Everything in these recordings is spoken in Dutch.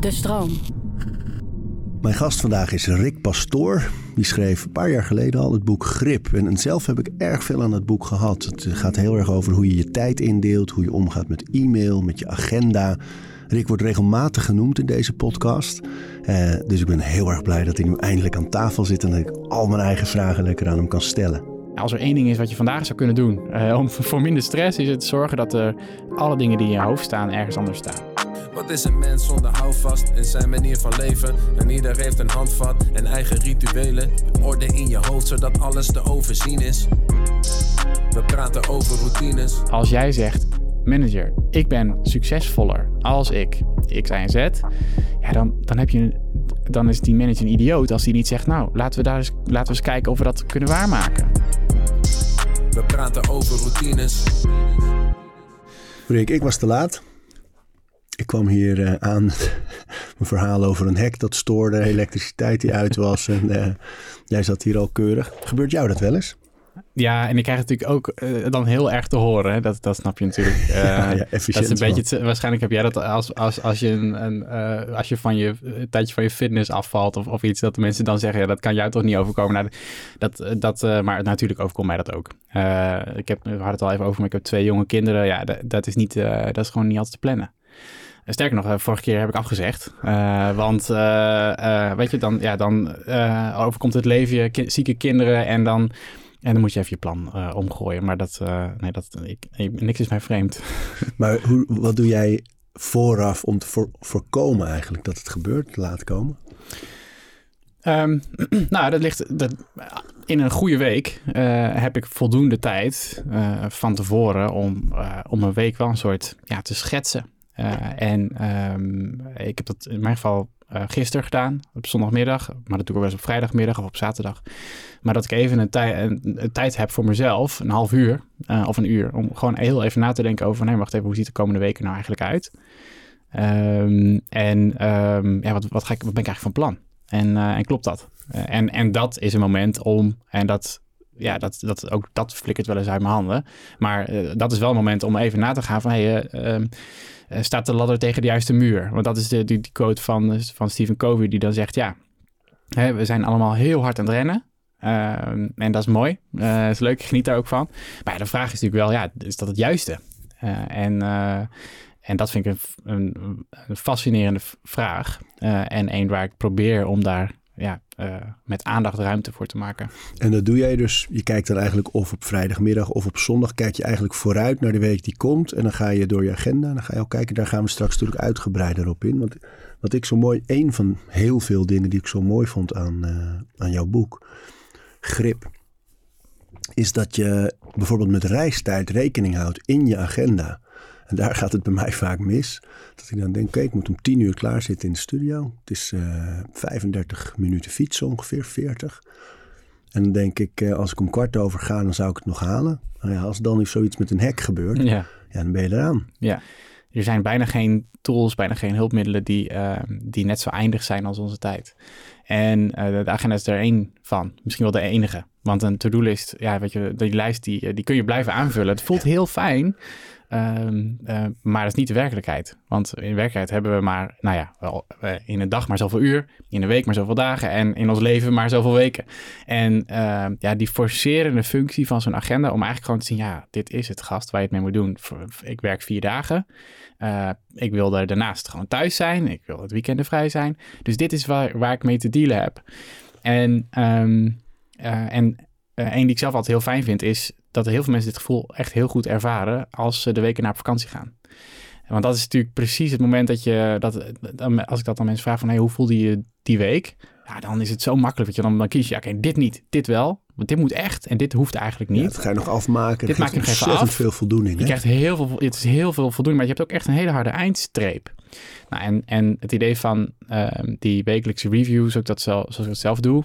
De stroom. Mijn gast vandaag is Rick Pastoor. Die schreef een paar jaar geleden al het boek Grip. En zelf heb ik erg veel aan het boek gehad. Het gaat heel erg over hoe je je tijd indeelt, hoe je omgaat met e-mail, met je agenda. Rick wordt regelmatig genoemd in deze podcast. Uh, dus ik ben heel erg blij dat hij nu eindelijk aan tafel zit en dat ik al mijn eigen vragen lekker aan hem kan stellen. Als er één ding is wat je vandaag zou kunnen doen uh, om voor minder stress, is het zorgen dat er alle dingen die in je hoofd staan ergens anders staan. Wat is een mens zonder houvast in zijn manier van leven? En ieder heeft een handvat en eigen rituelen. Orde in je hoofd zodat alles te overzien is. We praten over routines. Als jij zegt, manager, ik ben succesvoller als ik X, Y en Z. Ja, dan, dan, heb je, dan is die manager een idioot als hij niet zegt, nou, laten we, daar eens, laten we eens kijken of we dat kunnen waarmaken. We praten over routines. Rick, ik was te laat. Ik kwam hier uh, aan een verhaal over een hek dat stoorde, elektriciteit die uit was. En uh, jij zat hier al keurig. Gebeurt jou dat wel eens? Ja, en ik krijg het natuurlijk ook uh, dan heel erg te horen. Hè? Dat, dat snap je natuurlijk. Uh, ja, ja, dat is een beetje waarschijnlijk heb jij dat als, als, als je, een, een uh, als je van je een tijdje van je fitness afvalt of, of iets, dat de mensen dan zeggen, ja, dat kan jou toch niet overkomen. Nou, dat, dat, maar natuurlijk overkomt mij dat ook. ik heb, we hadden het al even over, maar ik heb twee jonge kinderen. Ja, dat, dat is, niet, dat is gewoon niet altijd te plannen. Sterker nog, vorige keer heb ik afgezegd. Uh, want uh, uh, weet je, dan, ja, dan overkomt het leven je ki zieke kinderen en dan, en dan moet je even je plan omgooien. Maar dat, nee, dat, ik, niks is mij vreemd. Maar hoe, wat doe jij vooraf om te voor, voorkomen eigenlijk dat het gebeurt, laten komen? Um, nou, dat ligt dat, in een goede week heb ik voldoende tijd van tevoren om, om een week wel een soort ja, te schetsen. Uh, en um, ik heb dat in mijn geval uh, gisteren gedaan, op zondagmiddag. Maar dat doe ik ook wel eens op vrijdagmiddag of op zaterdag. Maar dat ik even een, tij een, een tijd heb voor mezelf, een half uur uh, of een uur, om gewoon heel even na te denken over, nee, wacht even, hoe ziet de komende weken nou eigenlijk uit? Um, en um, ja, wat, wat, ga ik, wat ben ik eigenlijk van plan? En, en klopt dat? en, en dat is een moment om, en dat ja, dat, dat, ook dat flikkert wel eens uit mijn handen. Maar uh, dat is wel een moment om even na te gaan van... Hey, uh, uh, staat de ladder tegen de juiste muur? Want dat is de, die, quote van, van Stephen Covey die dan zegt... ja, hè, we zijn allemaal heel hard aan het rennen. Ehm, en dat is mooi. dat is leuk, ik geniet daar ook van. Maar de vraag is natuurlijk wel, ja, is dat het juiste? en... En dat vind ik een, een, fascinerende vraag. en een waar ik probeer om daar ja, uh, met aandacht ruimte voor te maken. En dat doe jij dus, je kijkt dan eigenlijk of op vrijdagmiddag of op zondag, kijk je eigenlijk vooruit naar de week die komt. En dan ga je door je agenda en dan ga je ook kijken, daar gaan we straks natuurlijk uitgebreider op in. Want wat ik zo mooi, een van heel veel dingen die ik zo mooi vond aan, uh, aan jouw boek, Grip, is dat je bijvoorbeeld met reistijd rekening houdt in je agenda. En daar gaat het bij mij vaak mis. Dat ik dan denk, oké, ik moet om tien uur klaar zitten in de studio. Het is uh, eh, 35 minuten fietsen, ongeveer 40. En dan denk ik, uh, als ik om kwart over ga, dan zou ik het nog halen. Nou ja, als dan zoiets met een hek gebeurt, ja. ja. dan ben je eraan. Ja, er zijn bijna geen tools, bijna geen hulpmiddelen die, uh, die net zo eindig zijn als onze tijd. En de agenda is er één van, misschien wel de enige. Want een to-do-list, ja, weet je, die lijst die, die kun je blijven aanvullen. Het voelt heel fijn, Um, uh, maar dat is niet de werkelijkheid. Want in werkelijkheid hebben we maar, nou ja, wel, uh, in een dag maar zoveel uur, in een week maar zoveel dagen en in ons leven maar zoveel weken. En uh, ja, die forcerende functie van zo'n agenda om eigenlijk gewoon te zien, ja, dit is het gast waar je het mee moet doen. Ik werk vier dagen. Eh, ik wil er daarnaast gewoon thuis zijn. Ik wil het weekenden vrij zijn. Dus dit is waar, waar ik mee te dealen heb. En, um, en een die ik zelf altijd heel fijn vind, is dat heel veel mensen dit gevoel echt heel goed ervaren als ze de weken naar vakantie gaan. Want dat is natuurlijk precies het moment dat je, dat, als ik dat aan mensen vraag van hey, hoe voelde je die week? Ja, dan is het zo makkelijk. Dat je dan, dan kies je, oké, dit niet, dit wel. Want dit moet echt en dit hoeft eigenlijk niet. Ja, dat ga je nog afmaken. Dit maak je nog even af. veel voldoening. Je krijgt heel veel, het is heel veel voldoening, maar je hebt ook echt een hele harde eindstreep. Nou, en, en het idee van uh, die wekelijkse reviews, ook dat zelf, zoals ik het zelf doe,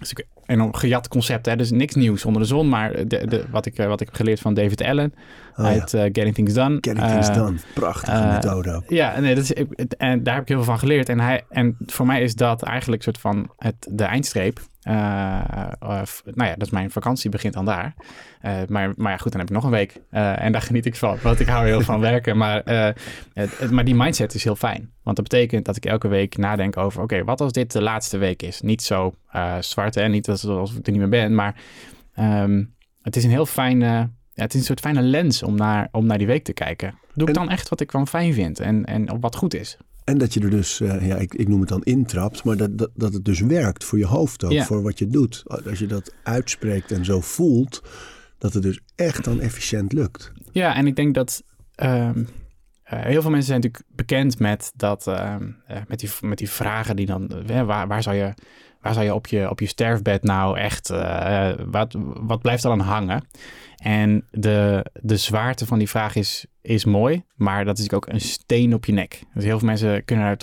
is enorm gejat concept. Hè? Dus niks nieuws onder de zon. Maar de, de, wat, ik, wat ik heb geleerd van David Allen Oh, ja. uit eh, Getting Things Done. Getting Things Eh, Done. Prachtige eh, methode ook. Ja, nee, dat is, ik- en daar heb ik heel veel van geleerd. En, hij, en voor mij is dat eigenlijk soort van het, de eindstreep. Eh, of, nou ja, dat is mijn vakantie, begint dan daar. Eh, maar, maar ja, goed, dan heb ik nog een week. Eh, en daar geniet ik van, want ik hou heel van werken. Maar, het, maar die mindset is heel fijn. Want dat betekent dat ik elke week nadenk over... oké, wat als dit de laatste week is? Niet zo zwart en niet als- alsof ik er niet meer ben. Maar ehm, het is een heel fijne... Ja, het is een soort fijne lens om naar, om naar die week te kijken. Doe ik dan echt wat ik van fijn vind en, en wat goed is. En dat je er dus, eh, ja, ik, ik noem het dan intrapt, maar dat, dat, dat het dus werkt voor je hoofd ook, Ja. voor wat je doet. Als je dat uitspreekt en zo voelt, dat het dus echt dan efficiënt lukt. Ja, en ik denk dat ehm, eh, heel veel mensen zijn natuurlijk bekend met, dat, ehm, eh, met, die, met die vragen die dan, waar, waar zou je, waar je op je, op je sterfbed nou echt, eh, wat, wat blijft er dan hangen? En de, de zwaarte van die vraag is, is mooi, maar dat is ook een steen op je nek. Dus heel veel mensen kunnen er,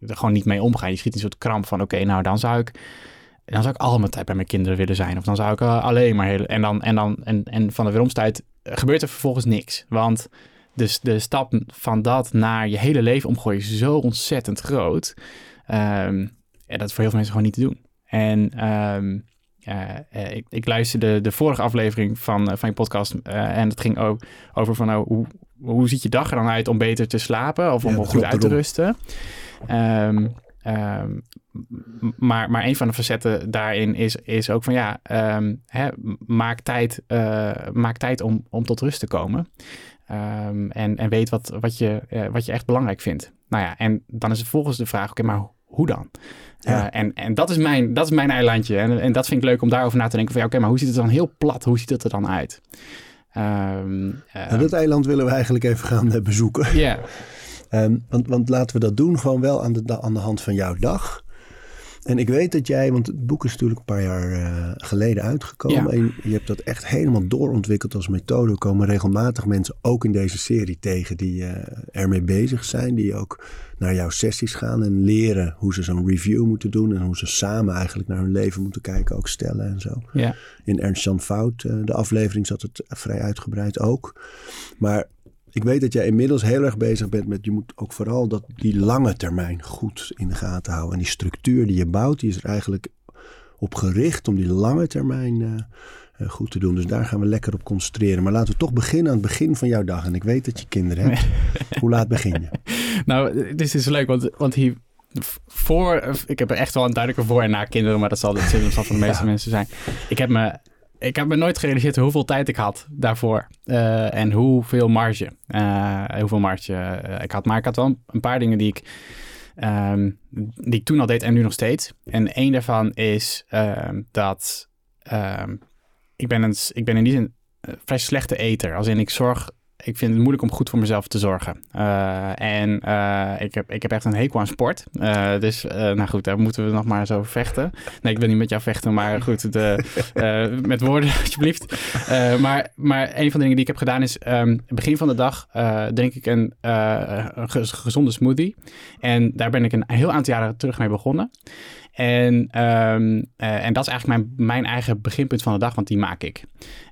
gewoon niet mee omgaan. Je schiet een soort kramp van, oké, nou dan zou ik dan zou ik al mijn tijd bij mijn kinderen willen zijn. Of dan zou ik eh, alleen maar... Heel, en, dan, en, dan, en, en van de weeromstijd gebeurt er vervolgens niks. Want dus de stap van dat naar je hele leven omgooien is zo ontzettend groot. Ehm, ja, dat is voor heel veel mensen gewoon niet te doen. En ehm, eh, eh, ik, ik luisterde de vorige aflevering van, eh, van je podcast. en het ging ook over van nou, hoe, hoe ziet je dag er dan uit om beter te slapen? Of om Ja, goed klopt, uit te rusten? Ehm, ehm, maar, maar een van de facetten daarin is, is ook van ja, hè, maak tijd, maak tijd om, om tot rust te komen. En, en weet wat, wat, je, wat je echt belangrijk vindt. Nou ja, en dan is het volgens de vraag, oké, maar hoe dan? Ja. Eh, en en dat, is mijn, dat is mijn eilandje. En, en dat vind ik leuk om daarover na te denken. Van ja, oké, maar hoe ziet het er dan heel plat? Hoe ziet het er dan uit? Ehm, eh, En dat eiland willen we eigenlijk even gaan eh, bezoeken. Ja, Ehm, want, want laten we dat doen gewoon wel aan de, aan de hand van jouw dag. En ik weet dat jij, want het boek is natuurlijk een paar jaar eh, geleden uitgekomen. Ja. En je hebt dat echt helemaal doorontwikkeld als methode. Er komen regelmatig mensen ook in deze serie tegen die eh, ermee bezig zijn. Die ook naar jouw sessies gaan en leren hoe ze zo'n review moeten doen. En hoe ze samen eigenlijk naar hun leven moeten kijken, ook stellen en zo. ja. In Ernst Jan Fout, eh, de aflevering, zat het vrij uitgebreid ook. Maar ik weet dat jij inmiddels heel erg bezig bent met... je moet ook vooral dat, die lange termijn goed in de gaten houden. En die structuur die je bouwt, die is er eigenlijk op gericht... om die lange termijn eh, eh, goed te doen. Dus daar gaan we lekker op concentreren. Maar laten we toch beginnen aan het begin van jouw dag. En ik weet dat je kinderen hebt. Hoe laat begin je? Nou, dit is leuk, want, want hier voor, ik heb er echt wel een duidelijke voor en na kinderen, maar dat zal, dat zal van de meeste Ja. mensen zijn. Ik heb me, ik heb me nooit gerealiseerd hoeveel tijd ik had daarvoor eh, en hoeveel marge, eh, hoeveel marge eh, ik had. Maar ik had wel een paar dingen die ik, ehm, die ik toen al deed en nu nog steeds. En één daarvan is ehm, dat ehm, ik, ben een, ik ben in die zin een vrij slechte eter. Als in ik zorg ik vind het moeilijk om goed voor mezelf te zorgen. Uh, en uh, ik, heb, ik heb echt een hekel aan sport. Uh, dus nou goed, daar moeten we nog maar eens over vechten. Nee, ik wil niet met jou vechten, maar goed, de, met woorden alsjeblieft. maar, maar een van de dingen die ik heb gedaan is... Um, begin van de dag drink ik een, een gezonde smoothie. En daar ben ik een heel aantal jaren terug mee begonnen. En, um, uh, en dat is eigenlijk mijn, mijn eigen beginpunt van de dag, want die maak ik.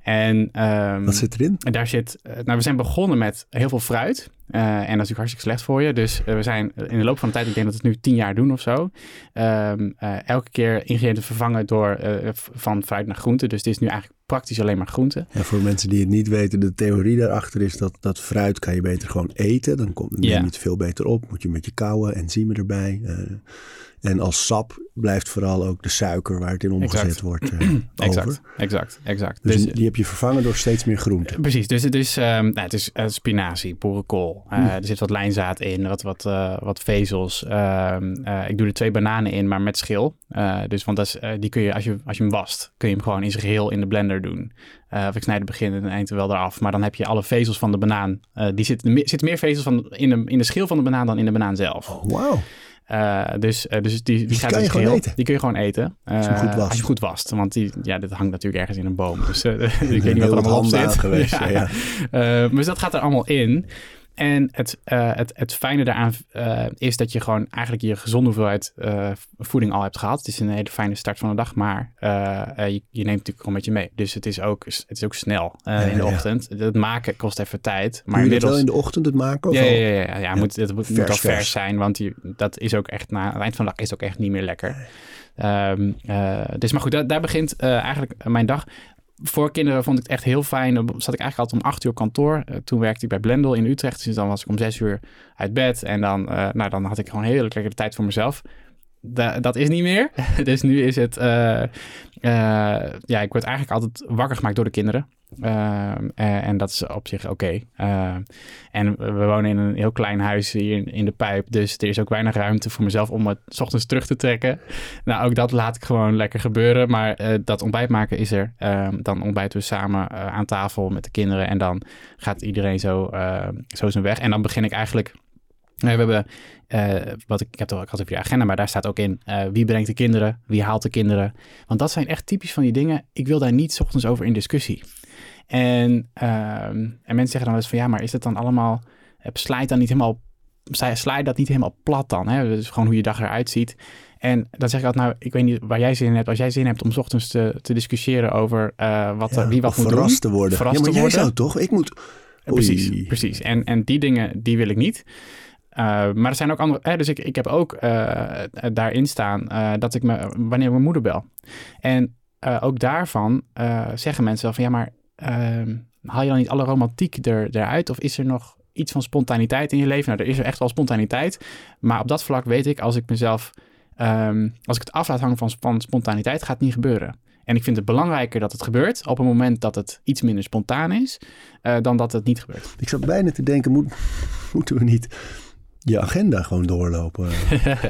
En, um, Wat zit erin? En daar zit, uh, nou we zijn begonnen met heel veel fruit. Uh, en dat is natuurlijk hartstikke slecht voor je. Dus we zijn in de loop van de tijd, ik denk dat we het nu tien jaar doen of zo. Um, elke keer ingrediënten vervangen door van fruit naar groente. Dus het is nu eigenlijk praktisch alleen maar groente. Ja, voor mensen die het niet weten, de theorie daarachter is dat, dat fruit kan je beter gewoon eten. Dan komt neem je het veel beter op. Moet je met je kauwen, enzymen erbij. En als sap blijft vooral ook de suiker waar het in omgezet Exact. wordt uh, exact, over. exact, exact. Dus, Dus, die heb je vervangen door steeds meer groente. Precies, dus het is, um, nou, het is uh, spinazie, boerenkool. Uh, Mm. Er zit wat lijnzaad in, wat, wat, wat vezels. Um, ik doe er twee bananen in, maar met schil. Dus want dat is, die kun je als, je, als je hem wast, kun je hem gewoon in zijn geheel in de blender doen. of ik snijd het begin en het eind wel eraf. Maar dan heb je alle vezels van de banaan. die zitten, er zitten meer vezels van in, de, in de schil van de banaan dan in de banaan zelf. Oh, wauw. Uh, dus, uh, dus die, die, die gaat kan je dus gewoon geheel, eten? Die kun je gewoon eten. Uh, als je hem goed wast. Als je goed wast. Want die, ja, dit hangt natuurlijk ergens in een boom. Dus ik weet niet wat er allemaal op zit. Geweest, ja. Ja. dus dat gaat er allemaal in. En het, uh, het, het fijne daaraan uh, is dat je gewoon eigenlijk je gezonde hoeveelheid uh, voeding al hebt gehad. Het is een hele fijne start van de dag, maar je, je, neemt natuurlijk gewoon met je mee. Dus het is ook, het is ook snel ja, in de ja. ochtend. Het maken kost even tijd. Maar Doe je wel in de ochtend het maken? Of ja, ja, ja, ja, ja, Moet, het moet, vers, moet al vers, vers zijn, want die, dat is ook echt na het eind van de dag is ook echt niet meer lekker. Um, dus maar goed, daar begint eigenlijk mijn dag voor kinderen vond ik het echt heel fijn. Dan zat ik eigenlijk altijd om acht uur op kantoor. Uh, toen werkte ik bij Blendel in Utrecht. Dus dan was ik om zes uur uit bed. En dan, uh, nou, dan had ik gewoon heerlijk lekker de tijd voor mezelf. Da dat is niet meer. dus nu is het... Uh, ja, ik word eigenlijk altijd wakker gemaakt door de kinderen. Uh, en dat is op zich oké. Okay. Uh, en we wonen in een heel klein huis hier in, de pijp. Dus er is ook weinig ruimte voor mezelf om het s ochtends terug te trekken. Nou, ook dat laat ik gewoon lekker gebeuren. Maar uh, dat ontbijt maken is er. Ehm, dan ontbijten we samen aan tafel met de kinderen. En dan gaat iedereen zo, zo zijn weg. En dan begin ik eigenlijk... We hebben, uh, wat ik, ik heb ik had even je agenda, maar daar staat ook in uh, wie brengt de kinderen, wie haalt de kinderen. Want dat zijn echt typisch van die dingen. Ik wil daar niet 's ochtends over in discussie. En, uh, en mensen zeggen dan wel eens van ja, maar is het dan allemaal, slijt dan niet helemaal, slijt dat niet helemaal plat dan? Hè? Dus gewoon hoe je dag eruit ziet. En dan zeg ik altijd, nou, ik weet niet waar jij zin in hebt. Als jij zin hebt om 's ochtends te, te discussiëren over wat, ja, wie wat moet verrast doen. te worden. Verrast ja, maar te jij worden. zou toch? Ik moet... Oei. Precies, precies. En, en die dingen, die wil ik niet. Uh, maar er zijn ook andere. Eh, dus ik, ik heb ook uh, daarin staan uh, dat ik me wanneer mijn moeder bel. En ook daarvan zeggen mensen wel van ja, maar ehm, haal je dan niet alle romantiek er, eruit? Of is er nog iets van spontaniteit in je leven? Nou, er is er echt wel spontaniteit. Maar op dat vlak weet ik, als ik mezelf. Um, als ik het af laat hangen van, van spontaniteit, gaat het niet gebeuren. En ik vind het belangrijker dat het gebeurt op een moment dat het iets minder spontaan is, dan dat het niet gebeurt. Ik zat bijna te denken, moet, moeten we niet je agenda gewoon doorlopen.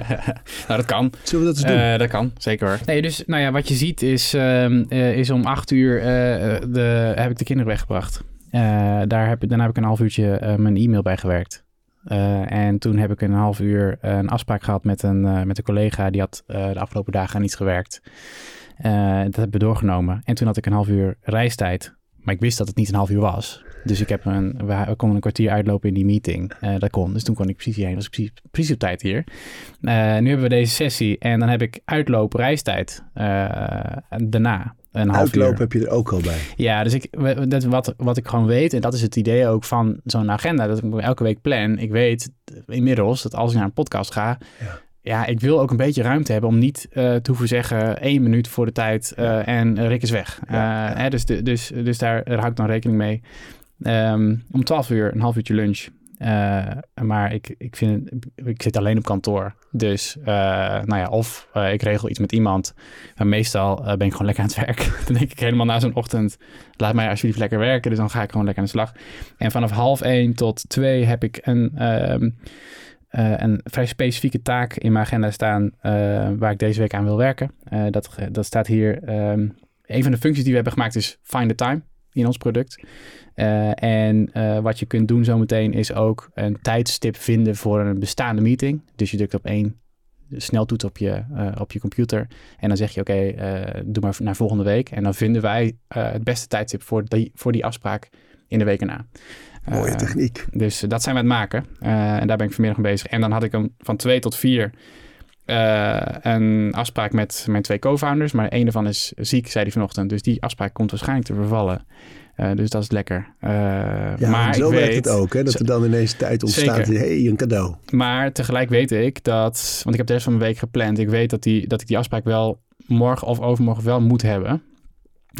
nou, dat kan. Zullen we dat eens doen? Uh, dat kan, zeker hoor. Nee, dus nou ja, wat je ziet is, uh, uh, is om acht uur uh, de, heb ik de kinderen weggebracht. daar heb, daarna heb ik een half uurtje mijn e-mail bij gewerkt. en toen heb ik een half uur een afspraak gehad met een, met een collega. Die had de afgelopen dagen niet gewerkt. dat hebben we doorgenomen. En toen had ik een half uur reistijd. Maar ik wist dat het niet een half uur was. Dus ik heb een, we konden een kwartier uitlopen in die meeting. Uh, dat kon. Dus toen kon ik precies hierheen. Was ik precies, precies op tijd hier. Uh, nu hebben we deze sessie. En dan heb ik uitloop reistijd. Uh, daarna. Een half Uitloop uur. heb je er ook al bij. Ja, dus ik, dat, wat, wat ik gewoon weet, en dat is het idee ook van zo'n agenda, dat ik elke week plan. Ik weet inmiddels dat als ik naar een podcast ga, ja ja, ik wil ook een beetje ruimte hebben om niet uh, te hoeven zeggen één minuut voor de tijd uh, en Rick is weg. Ja, ja. Hè, dus, de, dus, dus daar, daar hou ik dan rekening mee. Um, om 12 uur een half uurtje lunch. maar ik, ik, vind, ik zit alleen op kantoor. Dus nou ja, of ik regel iets met iemand. Maar meestal ben ik gewoon lekker aan het werk. dan denk ik helemaal na zo'n ochtend, laat mij alsjeblieft lekker werken. Dus dan ga ik gewoon lekker aan de slag. En vanaf half één tot twee heb ik een... Uh, een vrij specifieke taak in mijn agenda staan waar ik deze week aan wil werken. Dat, dat staat hier. Um, een van de functies die we hebben gemaakt is Find the Time in ons product. en wat je kunt doen zometeen is ook een tijdstip vinden voor een bestaande meeting. Dus je drukt op één sneltoets op je, op je computer. En dan zeg je oké, okay, doe maar naar volgende week. En dan vinden wij het beste tijdstip voor die, voor die afspraak in de week erna. Mooie techniek. Dus dat zijn we aan het maken. En daar ben ik vanmiddag mee bezig. En dan had ik hem van twee tot vier uh, een afspraak met mijn twee co-founders. Maar een daarvan is ziek, zei hij vanochtend. Dus die afspraak komt waarschijnlijk te vervallen. dus dat is lekker. ja, maar zo ik werkt weet, het ook. Hè? Dat er dan ineens tijd ontstaat. Hé, hey, een cadeau. Maar tegelijk weet ik dat... Want ik heb de rest van mijn week gepland. Ik weet dat, die, dat ik die afspraak wel morgen of overmorgen wel moet hebben.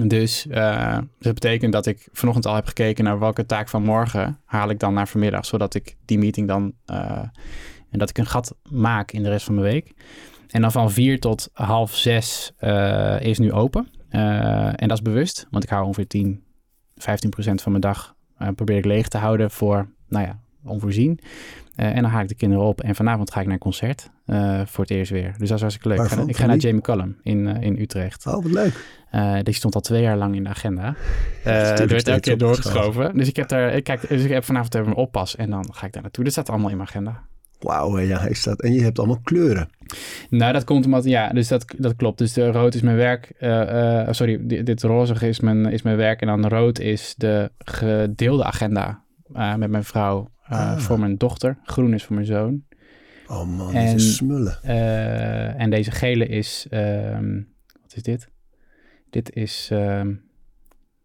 Dus uh, dat betekent dat ik vanochtend al heb gekeken naar welke taak van morgen haal ik dan naar vanmiddag, zodat ik die meeting dan en dat ik een gat maak in de rest van mijn week. En dan van vier tot half zes uh, is nu open. en dat is bewust, want ik hou ongeveer 10, 15 procent van mijn dag probeer ik leeg te houden voor, nou ja, onvoorzien. Uh, en dan haak ik de kinderen op. En vanavond ga ik naar een concert uh, voor het eerst weer. Dus dat is hartstikke leuk. Waarvan? Ik ga, naar Jamie Cullum in, uh, in Utrecht. Oh, wat leuk. die stond al twee jaar lang in de agenda. er werd elke keer doorgeschoven. Dus ik heb daar, ik kijk, dus ik heb vanavond even een oppas. En dan ga ik daar naartoe. Dat staat allemaal in mijn agenda. Wauw, ja, hij staat. En je hebt allemaal kleuren. Nou, dat komt omdat, ja, dus dat, dat klopt. Dus de rood is mijn werk. Uh, sorry, dit, dit rozige is mijn, is mijn werk. En dan rood is de gedeelde agenda uh, met mijn vrouw. eh, Ah. voor mijn dochter. Groen is voor mijn zoon. Oh man, En- is smullen. Eh, en deze gele is, ehm, wat is dit? Dit is, ehm,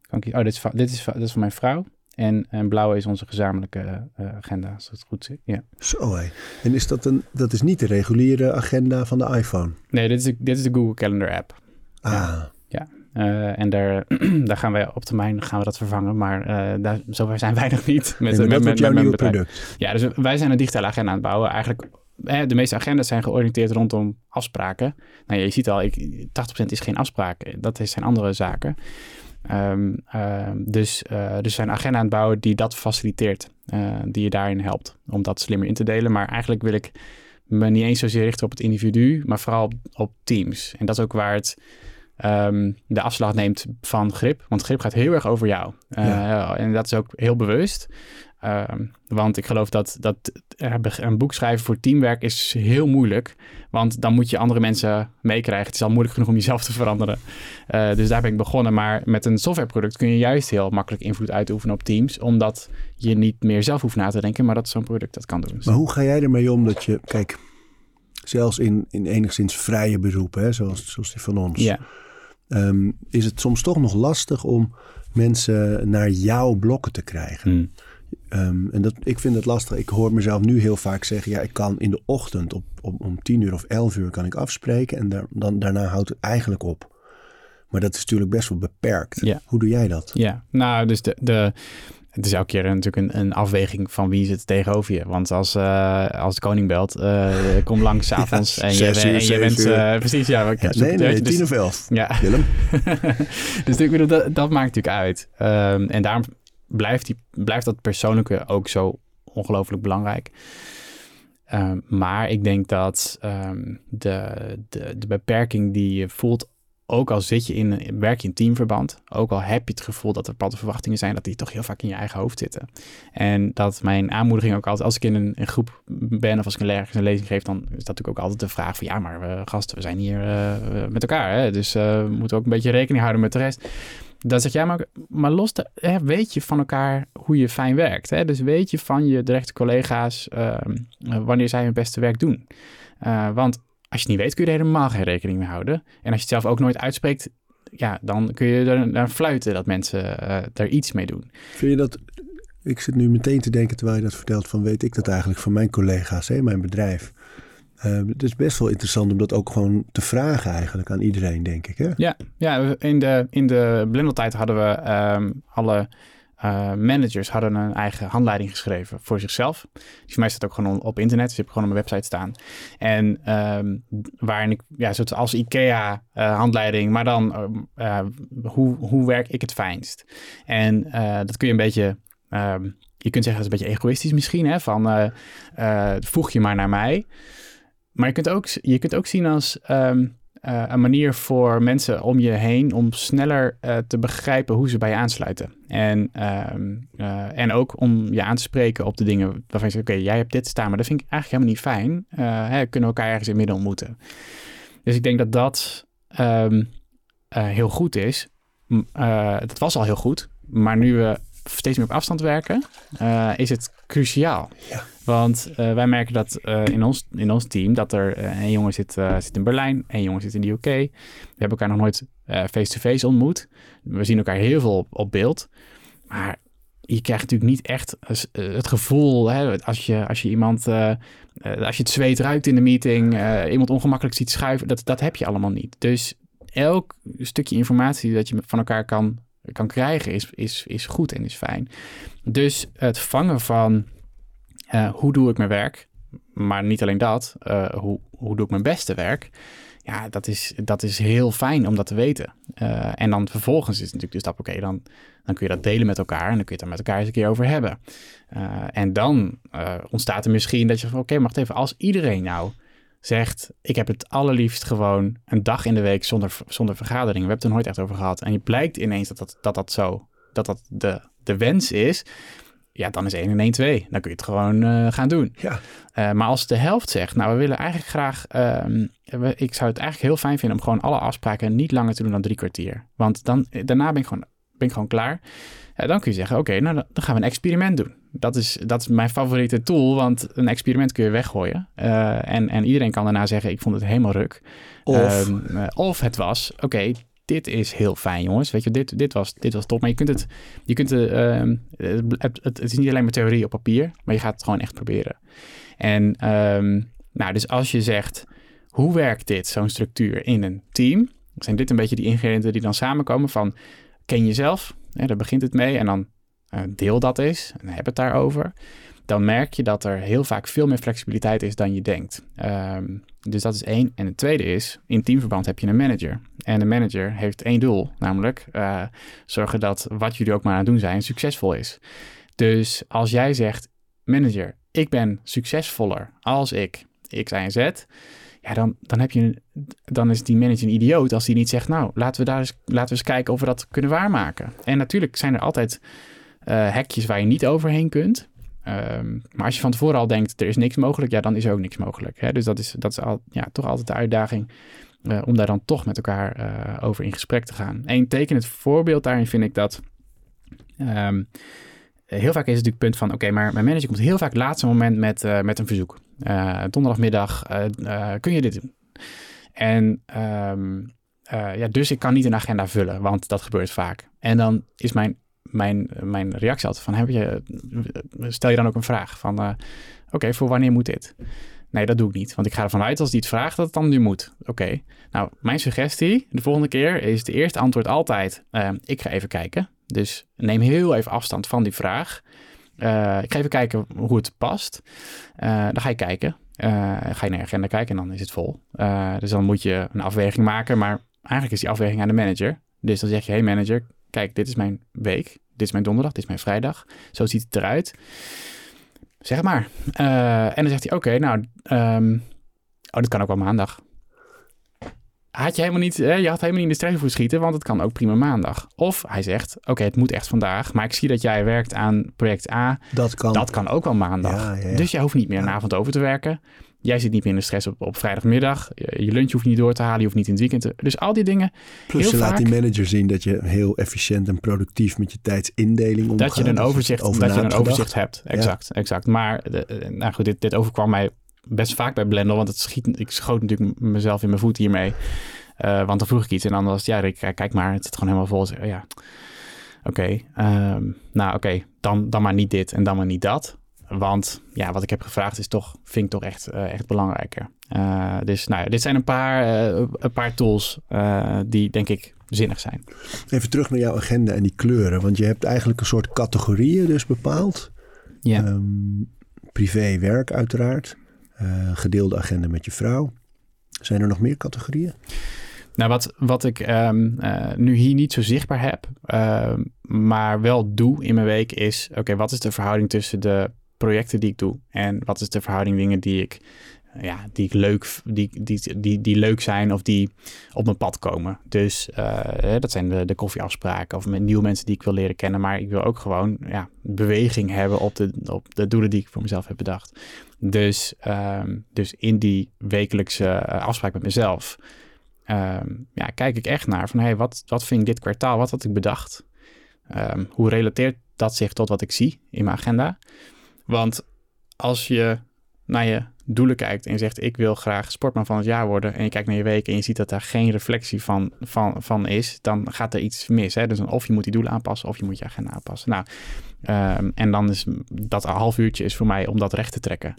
kan ik, oh, dit is, dit, is dit is van mijn vrouw. En, en blauwe is onze gezamenlijke eh, agenda, als het goed zit. Ja. Zo hé. En is dat een, dat is niet de reguliere agenda van de iPhone? Nee, dit is, de, dit is de Google Calendar app. Ah, Eh, en daar, daar gaan wij op termijn gaan we dat vervangen. Maar eh daar, zover zijn wij nog niet. Met, en met, met, jouw met product. Ja, dus wij zijn een digitale agenda aan het bouwen. Eigenlijk, de meeste agendas zijn georiënteerd rondom afspraken. Nou, ja, je ziet al, ik, 80% is geen afspraken. Dat is- zijn andere zaken. Ehm, ehm, dus, eh, dus zijn een agenda aan het bouwen die dat faciliteert. eh, die je daarin helpt om dat slimmer in te delen. Maar eigenlijk wil ik me niet eens zozeer richten op het individu, maar vooral op, op teams. En dat is ook waar het ehm, de afslag neemt van grip. Want grip gaat heel erg over jou. Eh, Ja. En dat is ook heel bewust. Ehm, want ik geloof dat, dat eh, een boek schrijven voor teamwerk is heel moeilijk. Want dan moet je andere mensen meekrijgen. Het is al moeilijk genoeg om jezelf te veranderen. Eh, dus daar ben ik begonnen. Maar met een softwareproduct kun je juist heel makkelijk invloed uitoefenen op teams. Omdat je niet meer zelf hoeft na te denken, maar dat zo'n product dat kan doen. Maar hoe ga jij ermee om dat je, kijk, zelfs in, in enigszins vrije beroepen, hè, zoals, zoals die van ons, Ja, ehm, is het soms toch nog lastig om mensen naar jouw blokken te krijgen. Hm. Ehm, en dat, ik vind het lastig. Ik hoor mezelf nu heel vaak zeggen, ja, ik kan in de ochtend op, op, om tien uur of elf uur kan ik afspreken en daar, dan, daarna houdt het eigenlijk op. Maar dat is natuurlijk best wel beperkt. Ja. Hoe doe jij dat? Ja, nou, dus de, de, het is elke keer natuurlijk een, een afweging van wie zit tegenover je. Want als, eh, als de koning belt, eh, kom langs avonds Ja, en, je, zes uur, en je bent... eh, precies, ja. Ja, zoek- nee, nee, dus- tien of elf. Ja, Willem? dus ik bedoel, dat, dat maakt natuurlijk uit. Ehm, en daarom blijft, die, blijft dat persoonlijke ook zo ongelooflijk belangrijk. Ehm, maar ik denk dat ehm, de, de, de beperking die je voelt, ook al zit je in, werk je in teamverband, ook al heb je het gevoel dat er bepaalde verwachtingen zijn, dat die toch heel vaak in je eigen hoofd zitten. En dat mijn aanmoediging ook altijd, als ik in een, een groep ben of als ik een ergens een lezing geef, dan is dat natuurlijk ook altijd de vraag van ja, maar eh, gasten, we zijn hier eh, eh, met elkaar, hè? dus we moeten ook een beetje rekening houden met de rest. Dan zeg jij, maar, maar los, de, hè, weet je van elkaar hoe je fijn werkt. Hè? Dus weet je van je directe collega's ehm, eh, wanneer zij hun beste werk doen. Eh, want als je het niet weet, kun je er helemaal geen rekening mee houden. En als je het zelf ook nooit uitspreekt, ja, dan kun je er naar fluiten dat mensen eh er iets mee doen. Vind je dat... Ik zit nu meteen te denken terwijl je dat vertelt van weet ik dat eigenlijk van mijn collega's, hè, mijn bedrijf. Eh, het is best wel interessant om dat ook gewoon te vragen eigenlijk aan iedereen, denk ik. Hè? Ja, ja in de, in de blendeltijd hadden we ehm, alle eh, managers hadden een eigen handleiding geschreven voor zichzelf. Die voor mij staat ook gewoon op internet, dus die heb gewoon op mijn website staan. En ehm, waarin ik, ja, zoals als IKEA eh, handleiding, maar dan eh, hoe, hoe werk ik het fijnst? En dat kun je een beetje, je kunt zeggen dat is een beetje egoïstisch misschien, hè, van voeg je maar naar mij. Maar je kunt ook, je kunt ook zien als ehm, eh, een manier voor mensen om je heen om sneller eh, te begrijpen hoe ze bij je aansluiten. En, ehm, eh, en ook om je aan te spreken op de dingen waarvan je zegt, oké, jij hebt dit staan, maar dat vind ik eigenlijk helemaal niet fijn. Hè, kunnen we elkaar ergens in midden ontmoeten. Dus ik denk dat dat ehm, eh, heel goed is. Het was al heel goed, maar nu we steeds meer op afstand werken, is het cruciaal. Ja. Want eh, wij merken dat eh, in, ons, in ons team dat er eh, een jongen zit, eh, zit in Berlijn, een jongen zit in de UK. We hebben elkaar nog nooit eh, face-to-face ontmoet. We zien elkaar heel veel op, beeld. Maar je krijgt natuurlijk niet echt eh, het gevoel, hè, als, je, als je iemand, eh, eh, als je het zweet ruikt in de meeting, eh, iemand ongemakkelijk ziet schuiven, dat, dat heb je allemaal niet. Dus elk stukje informatie dat je van elkaar kan, kan krijgen is, is, is goed en is fijn. Dus het vangen van eh, hoe doe ik mijn werk, maar niet alleen dat, eh, hoe, hoe doe ik mijn beste werk, ja, dat is, dat is heel fijn om dat te weten. Eh, en dan vervolgens is natuurlijk de stap, oké, dan, dan kun je dat delen met elkaar en dan kun je het er met elkaar eens een keer over hebben. En dan ontstaat er misschien dat je van, oké, wacht even, als iedereen nou zegt, ik heb het allerliefst gewoon een dag in de week zonder, zonder vergadering. We hebben het er nooit echt over gehad. En je blijkt ineens dat dat, dat, dat zo, dat dat de, de wens is. Ja, dan is 1 en 1 2. Dan kun je het gewoon eh, gaan doen. Ja. Uh, maar als de helft zegt, nou we willen eigenlijk graag, um, we, ik zou het eigenlijk heel fijn vinden om gewoon alle afspraken niet langer te doen dan drie kwartier. Want dan, daarna ben ik gewoon ben ben ik gewoon klaar. dan kun je zeggen, oké, nou dan gaan we een experiment doen. Dat is, dat is mijn favoriete tool, want een experiment kun je weggooien. en, en iedereen kan daarna zeggen, ik vond het helemaal ruk. Of, Ehm, of het was, oké, dit is heel fijn, jongens. Weet je, dit, dit, was, dit was top. Maar je kunt het, je kunt het, ehm, het, het, is niet alleen maar theorie op papier, maar je gaat het gewoon echt proberen. En ehm, nou, dus als je zegt, hoe werkt dit, zo'n structuur in een team? Zijn dit een beetje die ingrediënten die dan samenkomen van, ken jezelf? Ja, daar begint het mee en dan uh, deel dat eens en heb het daarover. Dan merk je dat er heel vaak veel meer flexibiliteit is dan je denkt. Um, dus dat is één. En het tweede is, in teamverband heb je een manager. En de manager heeft één doel, namelijk uh, zorgen dat wat jullie ook maar aan het doen zijn, succesvol is. Dus als jij zegt, manager, ik ben succesvoller als ik X, Y en Z, ja, dan, dan, heb je, dan is die manager een idioot als die niet zegt, nou, laten we daar eens, laten we eens kijken of we dat kunnen waarmaken. En natuurlijk zijn er altijd uh, hekjes waar je niet overheen kunt. Um, maar als je van tevoren al denkt, er is niks mogelijk, ja, dan is ook niks mogelijk. Hè? Dus dat is, dat is al, ja, toch altijd de uitdaging uh, om daar dan toch met elkaar uh, over in gesprek te gaan. Een tekenend voorbeeld daarin vind ik dat... Um, heel vaak is het natuurlijk het punt van, oké, maar mijn manager komt heel vaak laatste moment met, uh, met een verzoek. donderdagmiddag, kun je dit doen? En um, ja, dus ik kan niet een agenda vullen, want dat gebeurt vaak. En dan is mijn mijn, mijn reactie altijd van, heb je, stel je dan ook een vraag van, uh, oké, voor wanneer moet dit? Nee, dat doe ik niet, want ik ga ervan uit als die het vraagt dat het dan nu moet. Oké, nou, mijn suggestie de volgende keer is de eerste antwoord altijd, uh, ik ga even kijken. Dus neem heel even afstand van die vraag. Uh, ik ga even kijken hoe het past. dan ga je kijken. ga je naar je agenda kijken en dan is het vol. dus dan moet je een afweging maken, maar eigenlijk is die afweging aan de manager. Dus dan zeg je, hey manager, kijk, dit is mijn week, dit is mijn donderdag, dit is mijn vrijdag. Zo ziet het eruit. Zeg maar. Uh, en dan zegt hij, oké, okay, nou, um, oh, dit kan ook wel maandag. Had je helemaal niet, hè, je had helemaal niet in de stress voor schieten, want het kan ook prima maandag. Of hij zegt, oké, okay, het moet echt vandaag, maar ik zie dat jij werkt aan project A. Dat kan. Dat kan ook wel maandag. Ja, ja, ja. Dus jij hoeft niet meer een avond over te werken. Jij zit niet meer in de stress op, op vrijdagmiddag. Je, lunch hoeft niet door te halen. Je hoeft niet in het weekend te... Dus al die dingen. Plus je vaak, laat die manager zien dat je heel efficiënt en productief met je tijdsindeling omgaat. Dat je een overzicht, dat je een overzicht hebt. Exact, ja. exact. Maar de, nou goed, dit, dit overkwam mij best vaak bij Blender. Want het schiet, ik schoot natuurlijk mezelf in mijn voet hiermee. Uh, want dan vroeg ik iets en dan was het, ja, Rick, kijk maar, het zit gewoon helemaal vol. Ja, oké. Okay, um, nou, oké, okay, dan, dan maar niet dit en dan maar niet dat. Want ja, wat ik heb gevraagd is toch, vind ik toch echt, uh, echt belangrijker. Uh, dus nou ja, dit zijn een paar, uh, een paar tools die denk ik zinnig zijn. Even terug naar jouw agenda en die kleuren. Want je hebt eigenlijk een soort categorieën dus bepaald. Ja. Um, privé, werk uiteraard. gedeelde agenda met je vrouw. Zijn er nog meer categorieën? Nou, wat, wat ik um, uh, nu hier niet zo zichtbaar heb, uh, maar wel doe in mijn week, is: oké, okay, wat is de verhouding tussen de projecten die ik doe en wat is de verhouding dingen die ik, ja, die ik leuk, die, die, die, die leuk zijn of die op mijn pad komen. Dus uh, dat zijn de, de koffieafspraken of met nieuwe mensen die ik wil leren kennen, maar ik wil ook gewoon ja, beweging hebben op de, op de doelen die ik voor mezelf heb bedacht. Dus, um, dus in die wekelijkse afspraak met mezelf. Um, ja, kijk ik echt naar van hey, wat, wat vind ik dit kwartaal? Wat had ik bedacht? Um, hoe relateert dat zich tot wat ik zie in mijn agenda? Want als je naar je doelen kijkt en je zegt ik wil graag sportman van het jaar worden en je kijkt naar je week en je ziet dat daar geen reflectie van, van, van is, dan gaat er iets mis. Hè? Dus of je moet die doelen aanpassen of je moet je agenda aanpassen. Nou, um, en dan is dat een half uurtje is voor mij om dat recht te trekken.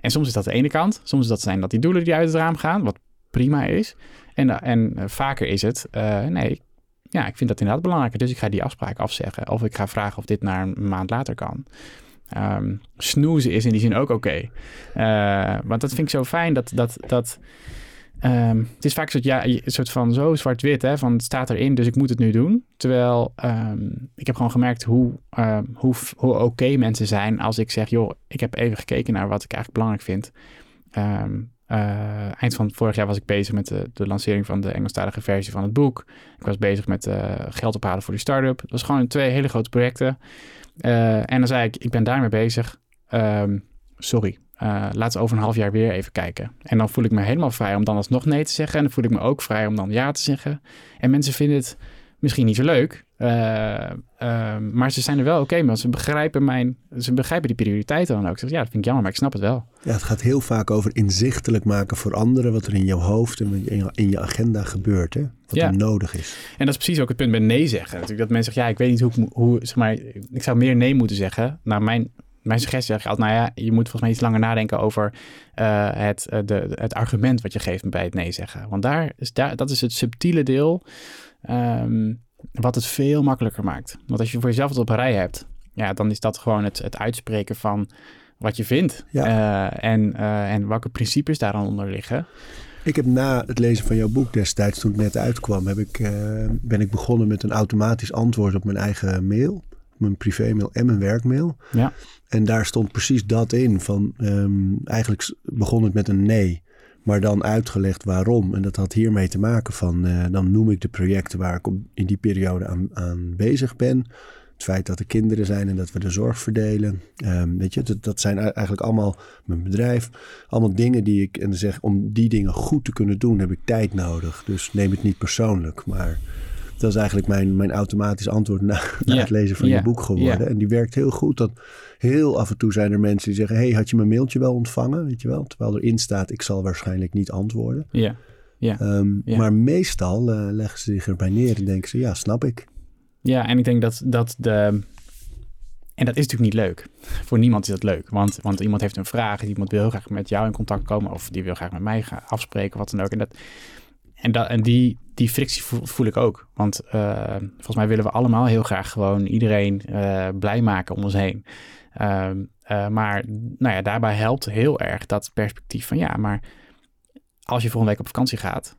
En soms is dat de ene kant, soms is dat zijn dat die doelen die uit het raam gaan, wat prima is. En, en uh, vaker is het, uh, nee, ja, ik vind dat inderdaad belangrijker. Dus ik ga die afspraak afzeggen. Of ik ga vragen of dit naar een maand later kan. Um, snoezen is in die zin ook oké. Uh, want dat vind ik zo fijn dat... dat, dat um, het is vaak een soort, ja, een soort van zo zwart-wit, hè, van het staat erin, dus ik moet het nu doen. Terwijl um, ik heb gewoon gemerkt hoe, hoe, hoe oké mensen zijn als ik zeg, joh, ik heb even gekeken naar wat ik eigenlijk belangrijk vind. Uh, eind van vorig jaar was ik bezig met de, de, lancering van de Engelstalige versie van het boek. Ik was bezig met uh, geld ophalen voor die start-up. Het was gewoon twee hele grote projecten. Uh, en dan zei ik, ik ben daarmee bezig. Um, sorry, laten we over een half jaar weer even kijken. En dan voel ik me helemaal vrij om dan alsnog nee te zeggen. En dan voel ik me ook vrij om dan ja te zeggen. En mensen vinden het misschien niet zo leuk. Uh, maar ze zijn er wel oké okay, Ze begrijpen mijn, ze begrijpen die prioriteiten dan ook. Ze ja, dat vind ik jammer, maar ik snap het wel. Ja, het gaat heel vaak over inzichtelijk maken voor anderen wat er in jouw hoofd en in je agenda gebeurt, hè? Wat er nodig is. En dat is precies ook het punt bij nee zeggen. Natuurlijk dat mensen zeggen, ja, ik weet niet hoe, hoe zeg maar, ik zou meer nee moeten zeggen. Nou, mijn, mijn suggestie zeg ik altijd, nou ja, je moet volgens mij iets langer nadenken over uh, het, de, het argument wat je geeft bij het nee zeggen. Want daar is, daar, dat is het subtiele deel. Um, wat het veel makkelijker maakt. Want als je voor jezelf het op een rij hebt, ja, dan is dat gewoon het, het uitspreken van wat je vindt. Uh, en, uh, en welke principes daar dan onder liggen. Ik heb na het lezen van jouw boek destijds, toen het net uitkwam, heb ik, uh, ben ik begonnen met een automatisch antwoord op mijn eigen mail. Mijn privémail en mijn werkmail. Ja. En daar stond precies dat in. Van, um, eigenlijk begon het met een nee maar dan uitgelegd waarom. En dat had hiermee te maken van, uh, dan noem ik de projecten waar ik in die periode aan, aan, bezig ben. Het feit dat er kinderen zijn en dat we de zorg verdelen. Um, weet je, dat, dat, zijn eigenlijk allemaal mijn bedrijf. Allemaal dingen die ik, en zeg, om die dingen goed te kunnen doen heb ik tijd nodig. Dus neem het niet persoonlijk, maar dat is eigenlijk mijn, mijn automatisch antwoord na, na het lezen van je boek geworden. En die werkt heel goed. Dat heel af en toe zijn er mensen die zeggen: Hey, had je mijn mailtje wel ontvangen? Weet je wel? Terwijl erin staat: Ik zal waarschijnlijk niet antwoorden. Ja. Ja. Um, Maar meestal uh, leggen ze zich erbij neer en denken ze: Ja, snap ik. Ja, en ik denk dat, dat de. En dat is natuurlijk niet leuk. Voor niemand is dat leuk. Want, want iemand heeft een vraag. Iemand wil heel graag met jou in contact komen. Of die wil graag met mij gaan afspreken. Wat dan ook. En dat, en, en die, die frictie voel, ik ook. Want uh, volgens mij willen we allemaal heel graag gewoon iedereen uh, blij maken om ons heen. Uh, maar nou ja, daarbij helpt heel erg dat perspectief van ja, maar als je volgende week op vakantie gaat,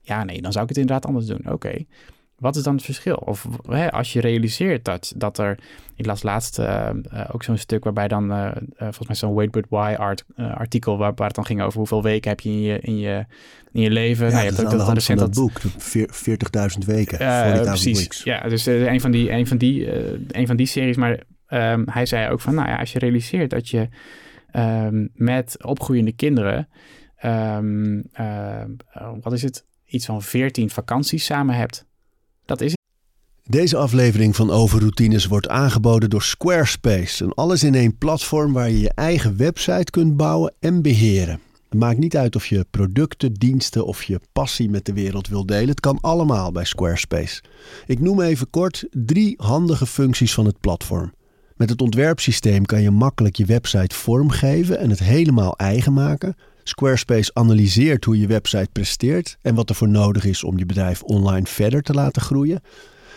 ja, nee, dan zou ik het inderdaad anders doen. Oké. Wat is dan het verschil? Of hè, als je realiseert dat, dat er... Ik las laatst uh, uh, ook zo'n stuk waarbij dan... Uh, volgens mij zo'n Wait But Why art, artikel... Waar, waar het dan ging over hoeveel weken heb je in je, in je, in je leven. Ja, nou, je hebt ook dat recent dat boek. 40.000 weken. Precies. Weeks. Ja, dus een, van die, een, van die, een van die series. Maar um, hij zei ook van... Nou ja, als je realiseert dat je um, met opgroeiende kinderen... Um, wat is het? Iets van 14 vakanties samen hebt dat is Deze aflevering van Overroutines wordt aangeboden door Squarespace. Een alles-in-één platform waar je je eigen website kunt bouwen en beheren. Het maakt niet uit of je producten, diensten of je passie met de wereld wil delen. Het kan allemaal bij Squarespace. Ik noem even kort drie handige functies van het platform. Met het ontwerpsysteem kan je makkelijk je website vormgeven en het helemaal eigen maken. Squarespace analyseert hoe je website presteert en wat er voor nodig is om je bedrijf online verder te laten groeien.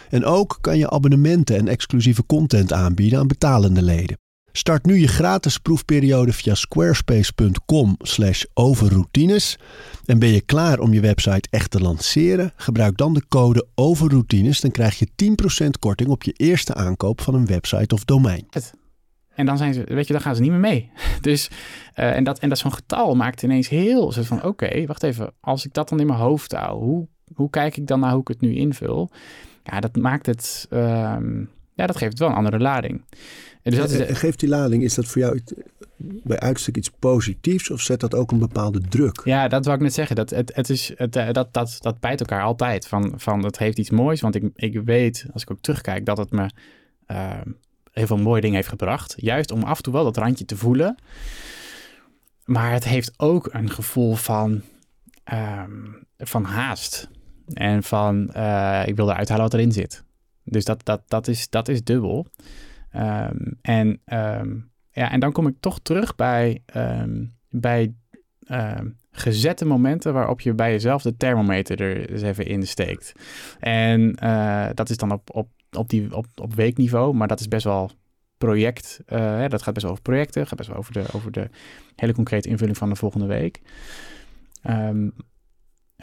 En ook kan je abonnementen en exclusieve content aanbieden aan betalende leden. Start nu je gratis proefperiode via squarespace.com/overroutines. En ben je klaar om je website echt te lanceren? Gebruik dan de code overroutines, dan krijg je 10% korting op je eerste aankoop van een website of domein. En dan zijn ze, weet je, dan gaan ze niet meer mee. Dus, uh, en dat, en dat zo'n getal maakt ineens heel zo van, oké, wacht even, als ik dat dan in mijn hoofd hou, hoe, hoe kijk ik dan naar hoe ik het nu invul? Ja, dat maakt het, um, ja, dat geeft het wel een andere lading. En dus dat is, geeft die lading, is dat voor jou bij uitstek iets positiefs of zet dat ook een bepaalde druk? Ja, dat wou ik net zeggen. Dat, het, het is, het, eh, dat, dat, dat bijt elkaar altijd. Van, van het heeft iets moois, want ik, ik weet, als ik ook terugkijk, dat het me... Uh, heel veel mooie dingen heeft gebracht. Juist om af en toe wel dat randje te voelen. Maar het heeft ook een gevoel van, um, van haast. En van, uh, ik wil eruit halen wat erin zit. Dus dat, dat, dat, is, dat is dubbel. Um, en, um, ja, en dan kom ik toch terug bij, bij gezette momenten waarop je bij jezelf de thermometer er eens even in steekt. En uh, dat is dan op, op op, die, op, op weekniveau, maar dat is best wel project. Uh, dat gaat best wel over projecten, gaat best wel over de, over de hele concrete invulling van de volgende week. Um,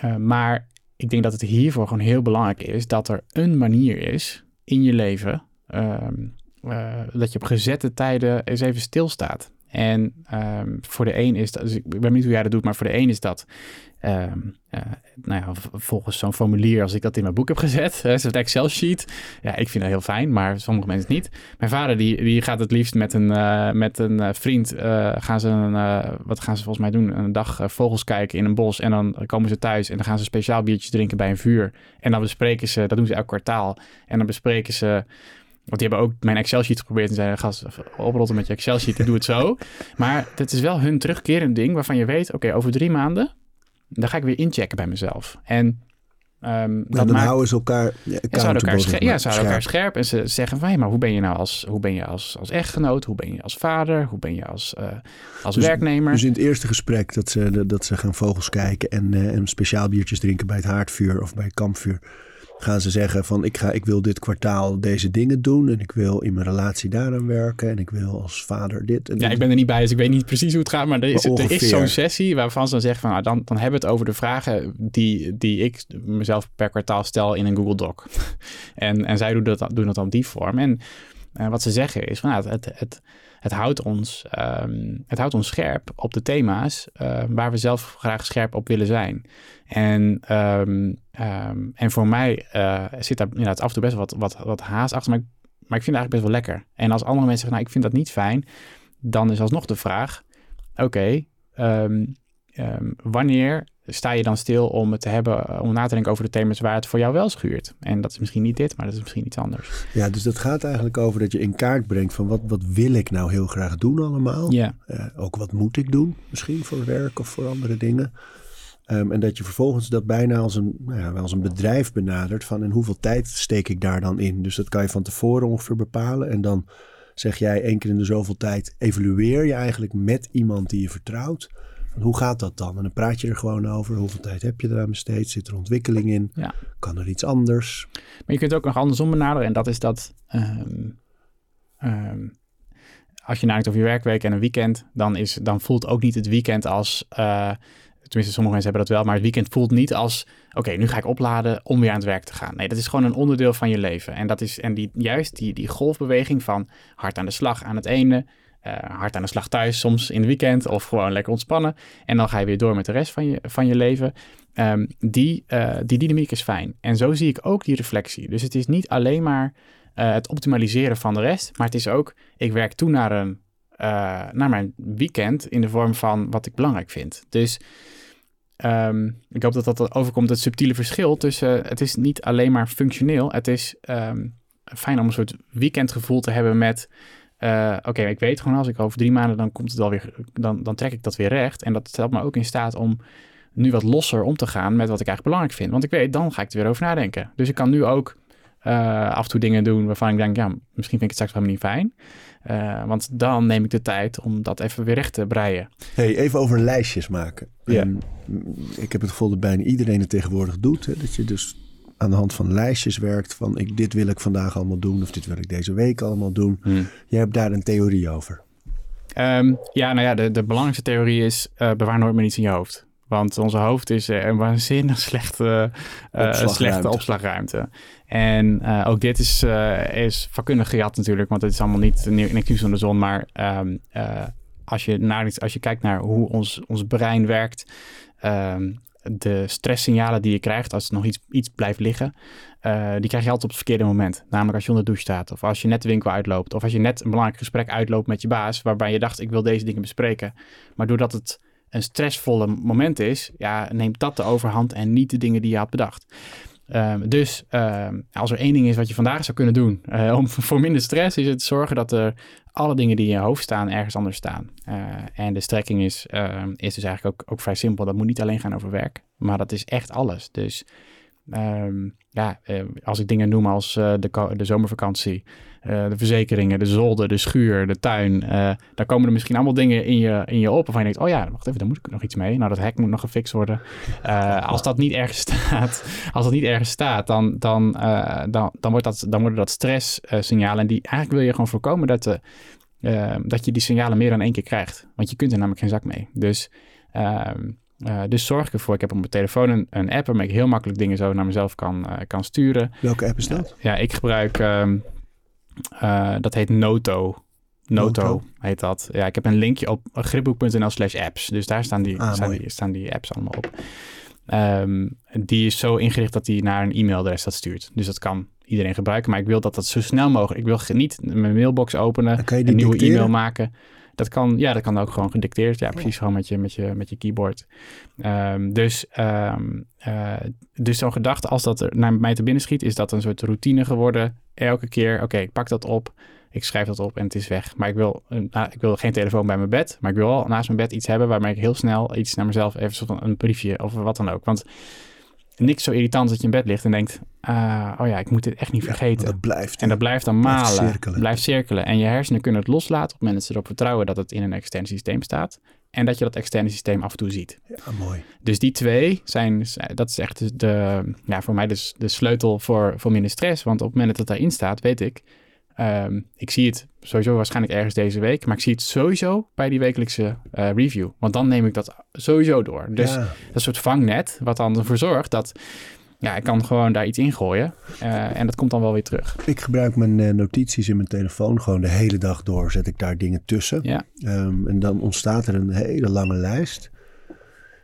uh, maar ik denk dat het hiervoor gewoon heel belangrijk is dat er een manier is in je leven um, uh, dat je op gezette tijden eens even stilstaat. En um, voor de een is dat, dus ik ben benieuwd hoe jij dat doet, maar voor de een is dat um, uh, nou ja, volgens zo'n formulier als ik dat in mijn boek heb gezet, uh, zo'n Excel sheet. Ja, ik vind dat heel fijn, maar sommige mensen niet. Mijn vader die, die gaat het liefst met een, uh, met een vriend, gaan ze een, wat gaan ze volgens mij doen, een dag vogels kijken in een bos en dan komen ze thuis en dan gaan ze speciaal biertjes drinken bij een vuur. En dan bespreken ze, dat doen ze elk kwartaal, en dan bespreken ze want die hebben ook mijn Excel-sheet geprobeerd en zeiden, gast, oprotten met je Excel-sheet, doe het zo. Maar het is wel hun terugkerend ding waarvan je weet, oké, over drie maanden, dan ga ik weer inchecken bij mezelf. En um, dan maakt, houden ze elkaar, ja, ze elkaar, scherp, ja, ze houden elkaar scherp. En ze zeggen van, hé, maar hoe ben je nou als, hoe ben je als, als echtgenoot? Hoe ben je als vader? Hoe ben je als, uh, als dus, werknemer? Dus in het eerste gesprek dat ze, dat ze gaan vogels kijken en, uh, en speciaal biertjes drinken bij het haardvuur of bij het kampvuur gaan ze zeggen van ik, ga, ik wil dit kwartaal deze dingen doen en ik wil in mijn relatie daaraan werken en ik wil als vader dit. En ja, ik ben er niet bij, dus ik weet niet precies hoe het gaat, maar er is, er is zo'n sessie waarvan ze dan zeggen van nou, dan, dan hebben we het over de vragen die, die ik mezelf per kwartaal stel in een Google Doc. en, en zij doen dat, doen dat op die vorm. En uh, wat ze zeggen is van nou, het, het, het, houdt ons, um, het houdt ons scherp op de thema's uh, waar we zelf graag scherp op willen zijn. En, um, um, en voor mij uh, zit daar inderdaad af en toe best wat, wat, wat haast achter, maar ik, maar ik vind het eigenlijk best wel lekker. En als andere mensen zeggen, nou, ik vind dat niet fijn, dan is alsnog de vraag, oké, wanneer sta je dan stil om het te hebben, om na te denken over de thema's waar het voor jou wel schuurt. En dat is misschien niet dit, maar dat is misschien iets anders. Ja, dus dat gaat eigenlijk over dat je in kaart brengt van wat, wat wil ik nou heel graag doen allemaal. Ja. Uh, ook wat moet ik doen, misschien voor werk of voor andere dingen. Um, en dat je vervolgens dat bijna als een, nou ja, als een bedrijf benadert van en hoeveel tijd steek ik daar dan in. Dus dat kan je van tevoren ongeveer bepalen. En dan zeg jij één keer in de zoveel tijd evalueer je eigenlijk met iemand die je vertrouwt hoe gaat dat dan? En dan praat je er gewoon over. Hoeveel tijd heb je eraan besteed? Zit er ontwikkeling in? Ja. Kan er iets anders? Maar je kunt ook nog andersom benaderen. En dat is dat... Um, um, als je nadenkt over je werkweek en een weekend... dan, is, dan voelt ook niet het weekend als... Uh, tenminste, sommige mensen hebben dat wel... maar het weekend voelt niet als... oké, nu ga ik opladen om weer aan het werk te gaan. Nee, dat is gewoon een onderdeel van je leven. En, dat is, en die, juist die, die golfbeweging van hard aan de slag aan het ene hard aan de slag thuis, soms in het weekend of gewoon lekker ontspannen. En dan ga je weer door met de rest van je, van je leven. Um, die, uh, die dynamiek is fijn. En zo zie ik ook die reflectie. Dus het is niet alleen maar uh, het optimaliseren van de rest, maar het is ook, ik werk toe naar, een, naar mijn weekend in de vorm van wat ik belangrijk vind. Dus um, ik hoop dat dat overkomt, het subtiele verschil tussen, het is niet alleen maar functioneel, het is um, fijn om een soort weekendgevoel te hebben met uh, Oké, ik weet gewoon als ik over drie maanden, dan komt het alweer, dan, dan trek ik dat weer recht. En dat stelt me ook in staat om nu wat losser om te gaan met wat ik eigenlijk belangrijk vind. Want ik weet, dan ga ik er weer over nadenken. Dus ik kan nu ook uh, af en toe dingen doen waarvan ik denk, ja, misschien vind ik het straks helemaal niet fijn. Uh, want dan neem ik de tijd om dat even weer recht te breien. Hey, even over lijstjes maken. Ja. ik heb het gevoel dat bijna iedereen het tegenwoordig doet. Hè? Dat je dus aan de hand van lijstjes werkt van ik, dit wil ik vandaag allemaal doen of dit wil ik deze week allemaal doen. Hmm. Jij hebt daar een theorie over. Um, ja, nou ja, de, de belangrijkste theorie is uh, bewaar nooit meer iets in je hoofd. Want onze hoofd is uh, een waanzinnig slechte, uh, slechte opslagruimte. En ook dit is, is vakkundig gejat natuurlijk, want het is allemaal niet niks nieuws van de zon. Maar um, als, je naar, als je kijkt naar hoe ons, ons brein werkt, um, de stresssignalen die je krijgt als er nog iets, iets blijft liggen, uh, die krijg je altijd op het verkeerde moment. Namelijk als je onder de douche staat, of als je net de winkel uitloopt, of als je net een belangrijk gesprek uitloopt met je baas, waarbij je dacht, ik wil deze dingen bespreken. Maar doordat het een stressvolle moment is, ja, neemt dat de overhand en niet de dingen die je had bedacht. Um, dus um, als er één ding is wat je vandaag zou kunnen doen uh, om voor minder stress, is het zorgen dat er alle dingen die in je hoofd staan ergens anders staan. Uh, en de strekking is, uh, is dus eigenlijk ook, ook vrij simpel. Dat moet niet alleen gaan over werk, maar dat is echt alles. Dus um, ja, uh, als ik dingen noem als de, de zomervakantie, de verzekeringen, de zolder, de schuur, de tuin, daar komen er misschien allemaal dingen in je, in je op waarvan je denkt, oh ja, wacht even, daar moet ik nog iets mee. Nou, dat hek moet nog gefixt worden. als dat niet ergens staat, als dat niet ergens staat, dan, dan, dan, dan, wordt dat, dan worden dat stresssignalen en die eigenlijk wil je gewoon voorkomen dat de uh, dat je die signalen meer dan één keer krijgt. Want je kunt er namelijk geen zak mee. Dus, uh, uh, dus zorg ervoor. Ik heb op mijn telefoon een, een, app waarmee ik heel makkelijk dingen zo naar mezelf kan, eh, kan sturen. Welke app is dat? ja, ik gebruik, ehm, dat heet Noto. Noto, Noto. heet dat. Ja, ik heb een linkje op gripboek.nl slash apps. Dus daar staan die, Ah, staan, die, staan die apps allemaal op. Ehm, die is zo ingericht dat die naar een e-mailadres dat stuurt. Dus dat kan iedereen gebruiken. Maar ik wil dat dat zo snel mogelijk... Ik wil niet mijn mailbox openen, een nieuwe dicteren? e-mail maken. Dat kan, ja, dat kan ook gewoon gedicteerd. Ja, precies, gewoon met je, met je, met je keyboard. Ehm, dus, ehm, eh, dus zo'n gedachte, als dat er naar mij te binnen schiet, is dat een soort routine geworden. Elke keer, oké, ik pak dat op, ik schrijf dat op en het is weg. Maar ik wil, nou, ik wil geen telefoon bij mijn bed, maar ik wil wel naast mijn bed iets hebben waarmee ik heel snel iets naar mezelf, even een briefje of wat dan ook. Want niks zo irritant dat je in bed ligt en denkt, ah, oh ja, ik moet dit echt niet vergeten. want dat blijft. En dat blijft dan Blijft malen. cirkelen. Blijft cirkelen. En je hersenen kunnen het loslaten op het moment dat ze erop vertrouwen dat het in een extern systeem staat. En dat je dat externe systeem af en toe ziet. Ja, mooi. Dus die twee zijn, dat is echt de, ja, voor mij dus de sleutel voor, voor minder stress. Want op het moment dat het daarin staat, weet ik, ehm, ik zie het sowieso waarschijnlijk ergens deze week, maar ik zie het sowieso bij die wekelijkse eh, review. Want dan neem ik dat sowieso door. Dus ja. dat soort vangnet, wat dan ervoor zorgt dat, ja, ik kan gewoon daar iets in gooien. eh, en dat komt dan wel weer terug. Ik gebruik mijn eh, notities in mijn telefoon gewoon de hele dag door. Zet ik daar dingen tussen. Ja. Ehm, en dan ontstaat er een hele lange lijst.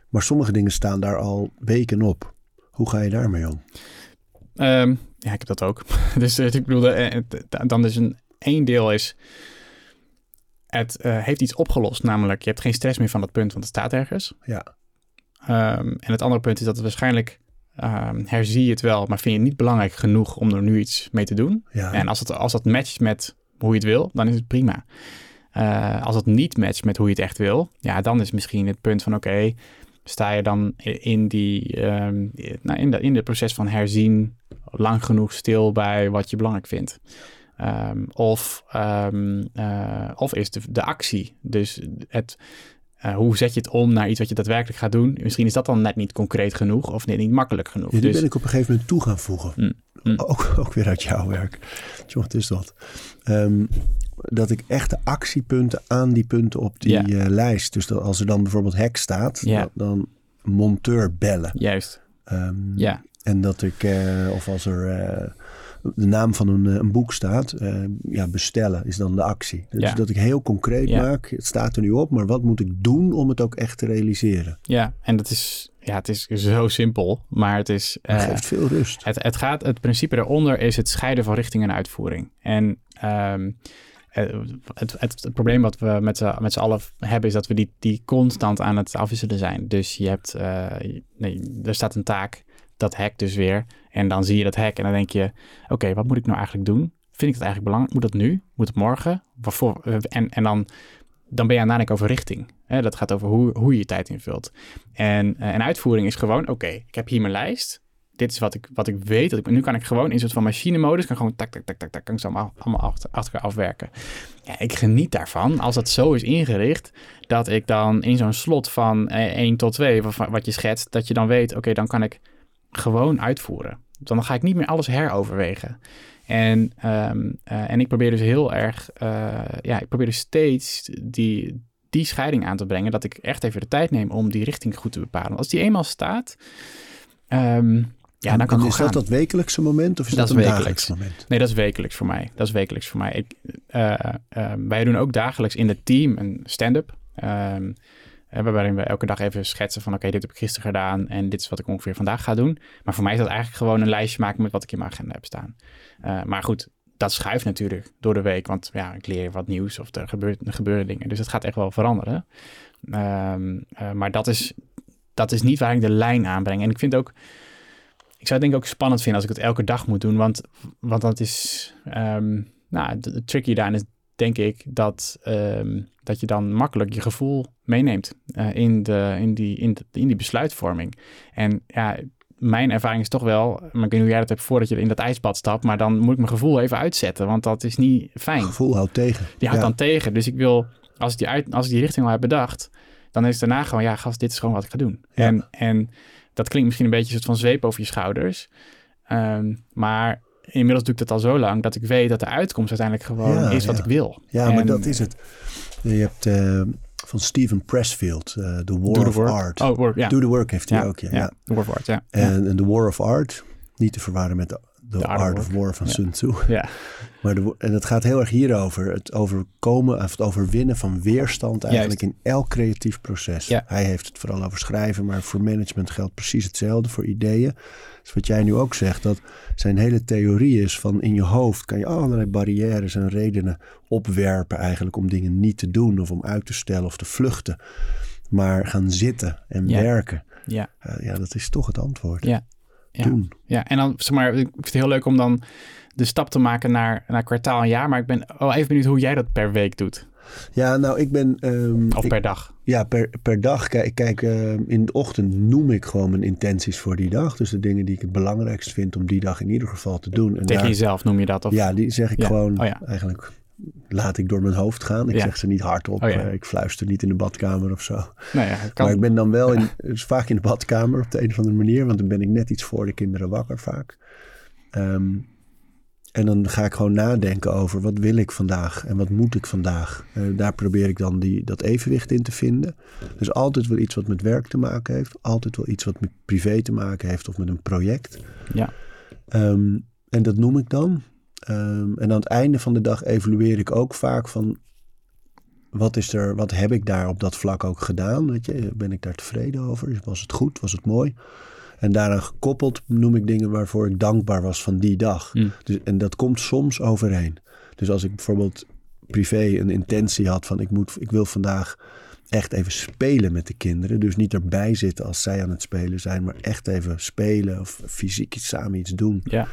Maar sommige dingen staan daar al weken op. Hoe ga je daarmee om? Ehm, ja, ik heb dat ook. dus eh, ik bedoel, dan is een één deel is, het heeft iets opgelost. Namelijk, je hebt geen stress meer van dat punt, want het staat ergens. Ja. Ehm, en het andere punt is dat het waarschijnlijk ehm, herzie je het wel, maar vind je het niet belangrijk genoeg om er nu iets mee te doen. Ja. En als, het, als dat matcht met hoe je het wil, dan is het prima. Eh, als het niet matcht met hoe je het echt wil, ja, dan is misschien het punt van oké, sta je dan in die ehm, nou, in, de, in het proces van herzien lang genoeg stil bij wat je belangrijk vindt. Ehm, of, eh, of is de, de actie, dus het, eh, hoe zet je het om naar iets wat je daadwerkelijk gaat doen? Misschien is dat dan net niet concreet genoeg of net niet makkelijk genoeg. Ja, die dus, ben ik op een gegeven moment toe gaan voegen. Mm, mm. Ook, ook weer uit jouw werk. Tjoh, wat is dat? Ehm, dat ik echte actiepunten aan die punten op die eh, lijst. Dus dat als er dan bijvoorbeeld hek staat, dan monteur bellen. Juist, Ehm, ja. En dat ik, eh, of als er eh, de naam van een, eh, een boek staat, eh, ja, bestellen is dan de actie. Dus Ja. dat ik heel concreet Ja. maak, het staat er nu op, maar wat moet ik doen om het ook echt te realiseren? Ja, en dat is, ja, het is zo simpel, maar het is... Dat eh, geeft veel rust. Het, het, gaat, het principe daaronder is het scheiden van richting en uitvoering. En ehm, eh, het, het, het probleem wat we met z'n, met z'n allen hebben is dat we die, die constant aan het afwisselen zijn. Dus je hebt, nee, er staat een taak, dat hack dus weer. En dan zie je dat hack en dan denk je, oké, wat moet ik nou eigenlijk doen? Vind ik het eigenlijk belangrijk? Moet dat nu? Moet het morgen? Waarvoor? En, en dan, dan ben je aan het over richting. Dat gaat over hoe, hoe je je tijd invult. En, eh, en uitvoering is gewoon, oké, ik heb hier mijn lijst dit is wat ik, wat ik weet. Dat ik, nu kan ik gewoon in soort van machinemodus, kan gewoon tak, tak, tak, tak, tak, kan ik ze allemaal, allemaal achter, achter elkaar afwerken. Ja, ik geniet daarvan als dat zo is ingericht, dat ik dan in zo'n slot van eh, 1 tot 2, wat, wat je schetst, dat je dan weet, oké, dan kan ik gewoon uitvoeren. Dan ga ik niet meer alles heroverwegen. En, ehm, eh, en ik probeer dus heel erg, eh, ja, ik probeer dus steeds die, die scheiding aan te brengen, dat ik echt even de tijd neem om die richting goed te bepalen. Als die eenmaal staat, ehm, ja, dan kan En is dat gaan. dat wekelijkse moment of is Dat een wekelijks. dagelijks moment? Nee, dat is wekelijks voor mij. Dat is wekelijks voor mij. Ik, eh, wij doen ook dagelijks in het team een stand-up. Ehm, waarin we elke dag even schetsen van... oké, dit heb ik gisteren gedaan en dit is wat ik ongeveer vandaag ga doen. Maar voor mij is dat eigenlijk gewoon een lijstje maken... met wat ik in mijn agenda heb staan. Eh, maar goed, dat schuift natuurlijk door de week. Want ja, ik leer wat nieuws of er, gebeurt, er gebeuren dingen. Dus het gaat echt wel veranderen. Ehm, eh, maar dat is, dat is niet waar ik de lijn aanbreng. En ik vind ook... Ik zou het denk ik ook spannend vinden als ik het elke dag moet doen. Want, want dat is... ehm, nou, de tricky daarin is denk ik dat, ehm, dat je dan makkelijk je gevoel meeneemt eh, in, de, in, die, in, de, in die besluitvorming. En ja, mijn ervaring is toch wel, maar ik weet niet hoe jij dat hebt voordat je in dat ijsbad stapt, maar dan moet ik mijn gevoel even uitzetten, want dat is niet fijn. Gevoel houdt tegen. Die houdt Ja. dan tegen. Dus ik wil, als ik die, uit, als ik die richting al heb bedacht, dan is het daarna gewoon, ja, gast, dit is gewoon wat ik ga doen. Ja. En, en dat klinkt misschien een beetje een soort van zweep over je schouders. Ehm, maar inmiddels doe ik dat al zo lang dat ik weet dat de uitkomst uiteindelijk gewoon Ja, is wat ik wil. Ja, maar dat is het. Je hebt eh, van Steven Pressfield, eh The War Do the of work. Art. Oh, work. Do the Work heeft hij ja, ook, ja. The War of Art, ja. En, en The War of Art, niet te verwarren met The, The Art, Art of War van. Sun Tzu. Ja, Maar de, en het gaat heel erg hierover. Het overkomen of het overwinnen van weerstand eigenlijk in elk creatief proces. Ja. Hij heeft het vooral over schrijven, maar voor management geldt precies hetzelfde voor ideeën. Dus wat jij nu ook zegt, dat zijn hele theorie is van in je hoofd kan je allerlei barrières en redenen opwerpen eigenlijk om dingen niet te doen of om uit te stellen of te vluchten. Maar gaan zitten en Ja. werken, ja, eh, ja, dat is toch het antwoord. ja. Ja. Doen. Ja, en dan, zeg maar, ik vind het heel leuk om dan de stap te maken naar, naar kwartaal en jaar. Maar ik ben oh, even benieuwd hoe jij dat per week doet. Ja, nou ik ben... ehm, Of ik- per dag. Ja, per, per dag. Kijk, ik kijk eh, in de ochtend noem ik gewoon mijn intenties voor die dag. Dus de dingen die ik het belangrijkst vind om die dag in ieder geval te doen. En Tegen daar- jezelf noem je dat? Of? Ja, die zeg ik Ja. gewoon Oh ja. eigenlijk. Laat ik door mijn hoofd gaan. Ik Ja. zeg ze niet hardop. Oh eh, ik fluister niet in de badkamer of zo. Nou. Maar ik ben dan wel in, dus vaak in de badkamer op de een of andere manier. Want dan ben ik net iets voor de kinderen wakker vaak. Ehm, en dan ga ik gewoon nadenken over wat wil ik vandaag en wat moet ik vandaag. Eh, daar probeer ik dan die, dat evenwicht in te vinden. Dus altijd wel iets wat met werk te maken heeft. Altijd wel iets wat met privé te maken heeft of met een project. Ja. Ehm, en dat noem ik dan. Ehm, en aan het einde van de dag evalueer ik ook vaak van... Wat, is er, wat heb ik daar op dat vlak ook gedaan? Weet je? Ben ik daar tevreden over? Was het goed? Was het mooi? En daaraan gekoppeld noem ik dingen waarvoor ik dankbaar was van die dag. Hm. Dus, en dat komt soms overeen. Dus als ik bijvoorbeeld privé een intentie had van ik, moet, ik wil vandaag echt even spelen met de kinderen. Dus niet erbij zitten als zij aan het spelen zijn, maar echt even spelen of fysiek iets samen iets doen. Ja.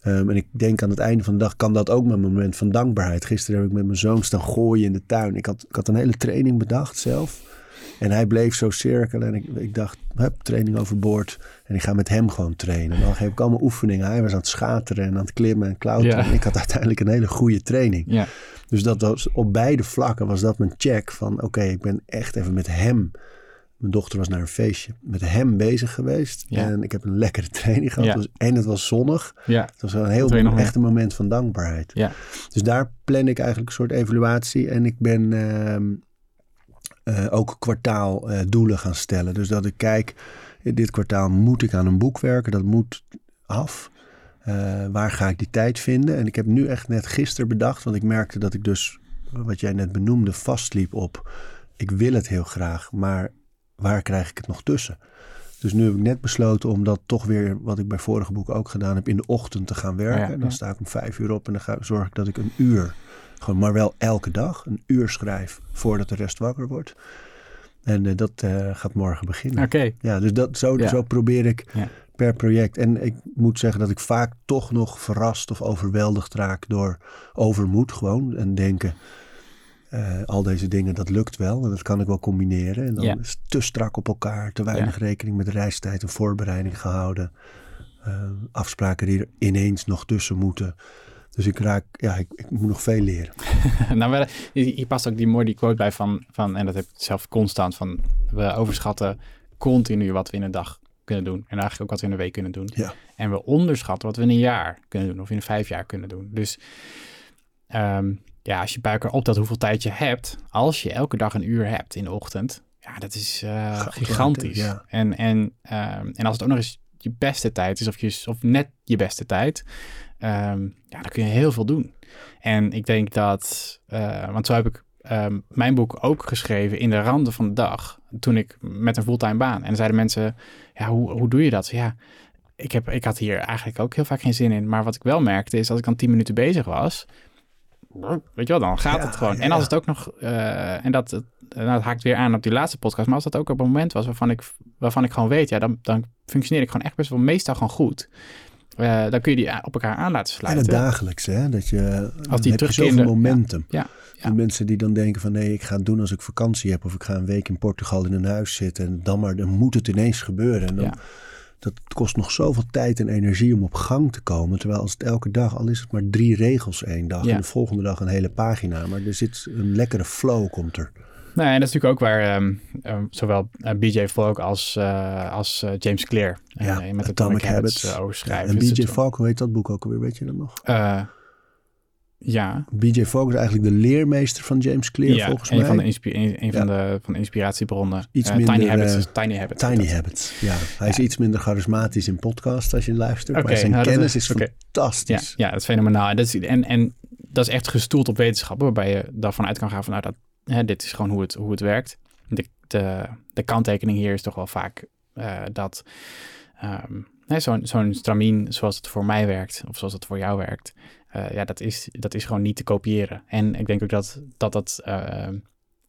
Ehm, en ik denk aan het einde van de dag kan dat ook mijn moment van dankbaarheid. Gisteren heb ik met mijn zoon staan gooien in de tuin. Ik had, ik had een hele training bedacht zelf. En hij bleef zo cirkelen. En ik, ik dacht, hup, training overboord. En ik ga met hem gewoon trainen. En dan geef ik allemaal oefeningen. Hij was aan het schateren en aan het klimmen en klauteren. Ja. En ik had uiteindelijk een hele goede training. Ja. Dus dat was, op beide vlakken was dat mijn check van... oké, ik ben echt even met hem... Mijn dochter was naar een feestje. Met hem bezig geweest. Ja. En ik heb een lekkere training gehad. Dus, en het was zonnig. Ja. Het was een heel echt een moment van dankbaarheid. Ja. Dus daar plan ik eigenlijk een soort evaluatie. En ik ben ehm, eh, ook kwartaal doelen gaan stellen. Dus dat ik kijk, dit kwartaal moet ik aan een boek werken. Dat moet af. Eh, waar ga ik die tijd vinden? En ik heb nu echt net gisteren bedacht, want ik merkte dat ik dus, wat jij net benoemde, vastliep op. Ik wil het heel graag, maar waar krijg ik het nog tussen? Dus nu heb ik net besloten om dat toch weer, wat ik bij vorige boeken ook gedaan heb, in de ochtend te gaan werken. Ja, dan sta ik om vijf uur op en dan ga, zorg ik dat ik een uur, gewoon maar wel elke dag, een uur schrijf voordat de rest wakker wordt. En eh, dat eh, gaat morgen beginnen. Oké. Ja, dus dat, zo, Ja. zo probeer ik Ja. per project. En ik moet zeggen dat ik vaak toch nog verrast of overweldigd raak door overmoed gewoon. En denken, eh, al deze dingen, dat lukt wel. En dat kan ik wel combineren. En dan Ja. is het te strak op elkaar. Te weinig rekening met reistijd en voorbereiding gehouden. Eh, afspraken die er ineens nog tussen moeten. Dus ik raak, ja, ik, ik moet nog veel leren. nou, wel, hier past ook die mooi die quote bij van, van, en dat heb ik zelf constant, van we overschatten continu wat we in een dag kunnen doen. En eigenlijk ook wat we in een week kunnen doen. Ja. En we onderschatten wat we in een jaar kunnen doen of in vijf jaar kunnen doen. Dus ehm, ja, als je bij elkaar optelt hoeveel tijd je hebt, als je elke dag een uur hebt in de ochtend, ja, dat is eh, gigantisch. ja. En, en, ehm, en als het ook nog eens je beste tijd is, of, je, of net je beste tijd, ehm, ja, dan kun je heel veel doen. En ik denk dat, eh, want zo heb ik ehm, mijn boek ook geschreven in de randen van de dag, toen ik met een fulltime baan. En dan zeiden mensen, ja, hoe, hoe doe je dat? Ja, ik, heb, ik had hier eigenlijk ook heel vaak geen zin in. Maar wat ik wel merkte is, als ik dan tien minuten bezig was, weet je wel, dan gaat Ja, het gewoon. ja, en als het ook nog, eh, en dat, nou, dat haakt weer aan op die laatste podcast, maar als dat ook op een moment was waarvan ik, waarvan ik gewoon weet, ja, dan, dan functioneer ik gewoon echt best wel meestal gewoon goed. Eh, dan kun je die op elkaar aan laten En sluiten. het dagelijks, hè? Dat je, dan die momentum. Ja, ja. De mensen die dan denken van nee, ik ga het doen als ik vakantie heb. Of ik ga een week in Portugal in een huis zitten. En dan maar, dan moet het ineens gebeuren. En dan, Ja. Dat kost nog zoveel tijd en energie om op gang te komen. Terwijl als het elke dag, al is het maar drie regels één dag. En de volgende dag een hele pagina. Maar er zit een lekkere flow komt er. Nou, en dat is natuurlijk ook waar ehm, ehm, zowel eh, BJ Fogg als, eh, als eh, James Clear Ja, met Atomic, Atomic Habits, Habits. over Ja, schrijven. en BJ Falk, hoe heet dat boek ook alweer? Weet je dat nog? Ja, BJ Fogg is eigenlijk de leermeester van James Clear, ja volgens een, mij. Van de een, van, de, van de inspiratiebronnen. Iets minder, Tiny Habits. is Tiny Habits. Tiny. Habits, ja. Hij is iets minder charismatisch in podcast als je luistert. Oké, maar zijn nou, kennis is- fantastisch. Ja, ja, dat is fenomenaal. En dat is, en, en dat is echt gestoeld op wetenschap, waarbij je daarvan uit kan gaan van, nou, dat, dit is gewoon hoe het, hoe het werkt. De, de, de kanttekening hier is toch wel vaak eh, dat ehm, hè, zo'n zo'n stramien zoals het voor mij werkt, of zoals het voor jou werkt, eh, ja, dat is, dat is gewoon niet te kopiëren. En ik denk ook dat dat, dat eh,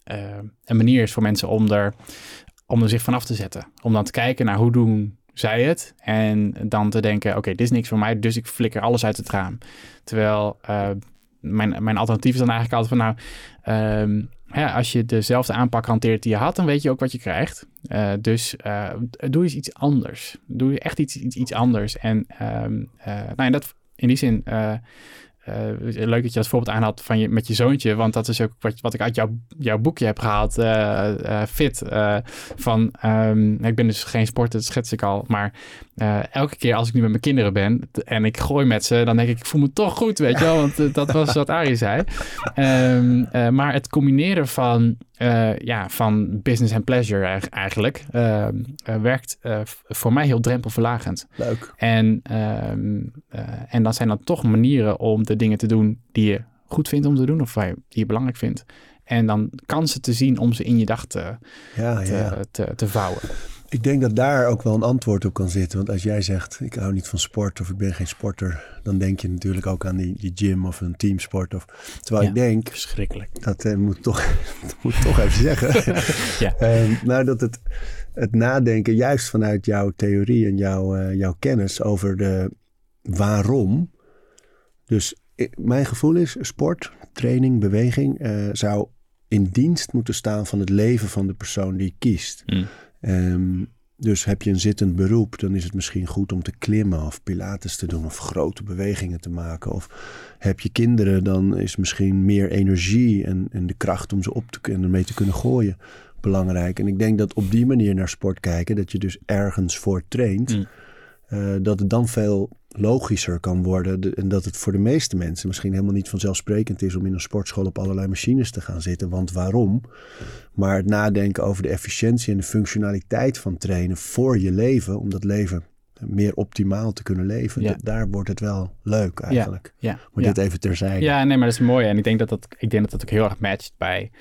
eh, een manier is voor mensen om er, om er zich vanaf te zetten. Om dan te kijken naar hoe doen zij het en dan te denken, oké, dit is niks voor mij, dus ik flikker alles uit het raam. Terwijl mijn, mijn alternatief is dan eigenlijk altijd van, nou, ehm, ja, als je dezelfde aanpak hanteert die je had, dan weet je ook wat je krijgt. Eh, dus eh, doe eens iets anders. Doe echt iets, iets, iets anders. En, ehm, eh, nou, en dat in die zin, eh, leuk dat je dat voorbeeld aanhaalt van je, met je zoontje, want dat is ook wat, wat ik uit jouw, jouw boekje heb gehaald, eh, eh, Fit. van, ehm, ik ben dus geen sporter, dat schets ik al, maar elke keer als ik nu met mijn kinderen ben en ik gooi met ze, dan denk ik, ik voel me toch goed, weet je wel, want dat was wat Arie zei. Ehm, eh, maar het combineren van, eh, ja, van business en pleasure eigenlijk, ehm, eh, werkt eh, voor mij heel drempelverlagend. Leuk. En, ehm, eh, en dan zijn dat toch manieren om de dingen te doen die je goed vindt om te doen of waar je, die je belangrijk vindt. En dan kansen te zien om ze in je dag te, Ja, te, ja. te, te vouwen. Ik denk dat daar ook wel een antwoord op kan zitten. Want als jij zegt, ik hou niet van sport of ik ben geen sporter, dan denk je natuurlijk ook aan die, die gym of een teamsport. Of, terwijl Ja. ik denk, Verschrikkelijk. dat eh, moet, toch, dat moet ik toch even zeggen. Ja. Nou, dat het, het nadenken, juist vanuit jouw theorie en jouw, eh, jouw kennis over de waarom. Dus i- mijn gevoel is, sport, training, beweging eh, zou in dienst moeten staan van het leven van de persoon die kiest. Mm. Ehm, dus heb je een zittend beroep, dan is het misschien goed om te klimmen of pilates te doen of grote bewegingen te maken. Of heb je kinderen, dan is misschien meer energie en, en de kracht om ze op te kunnen, mee te kunnen gooien belangrijk. En ik denk dat op die manier naar sport kijken, dat je dus ergens voor traint, Mm. eh, dat het dan veel logischer kan worden. De- en dat het voor de meeste mensen misschien helemaal niet vanzelfsprekend is om in een sportschool op allerlei machines te gaan zitten. Want waarom? Maar het nadenken over de efficiëntie en de functionaliteit van trainen voor je leven, om dat leven meer optimaal te kunnen leven, Ja. daar wordt het wel leuk eigenlijk. Ja, Maar ja. dit even terzijde. ja, nee, maar dat is mooi. En ik denk dat dat, ik denk dat, dat ook heel erg matcht bij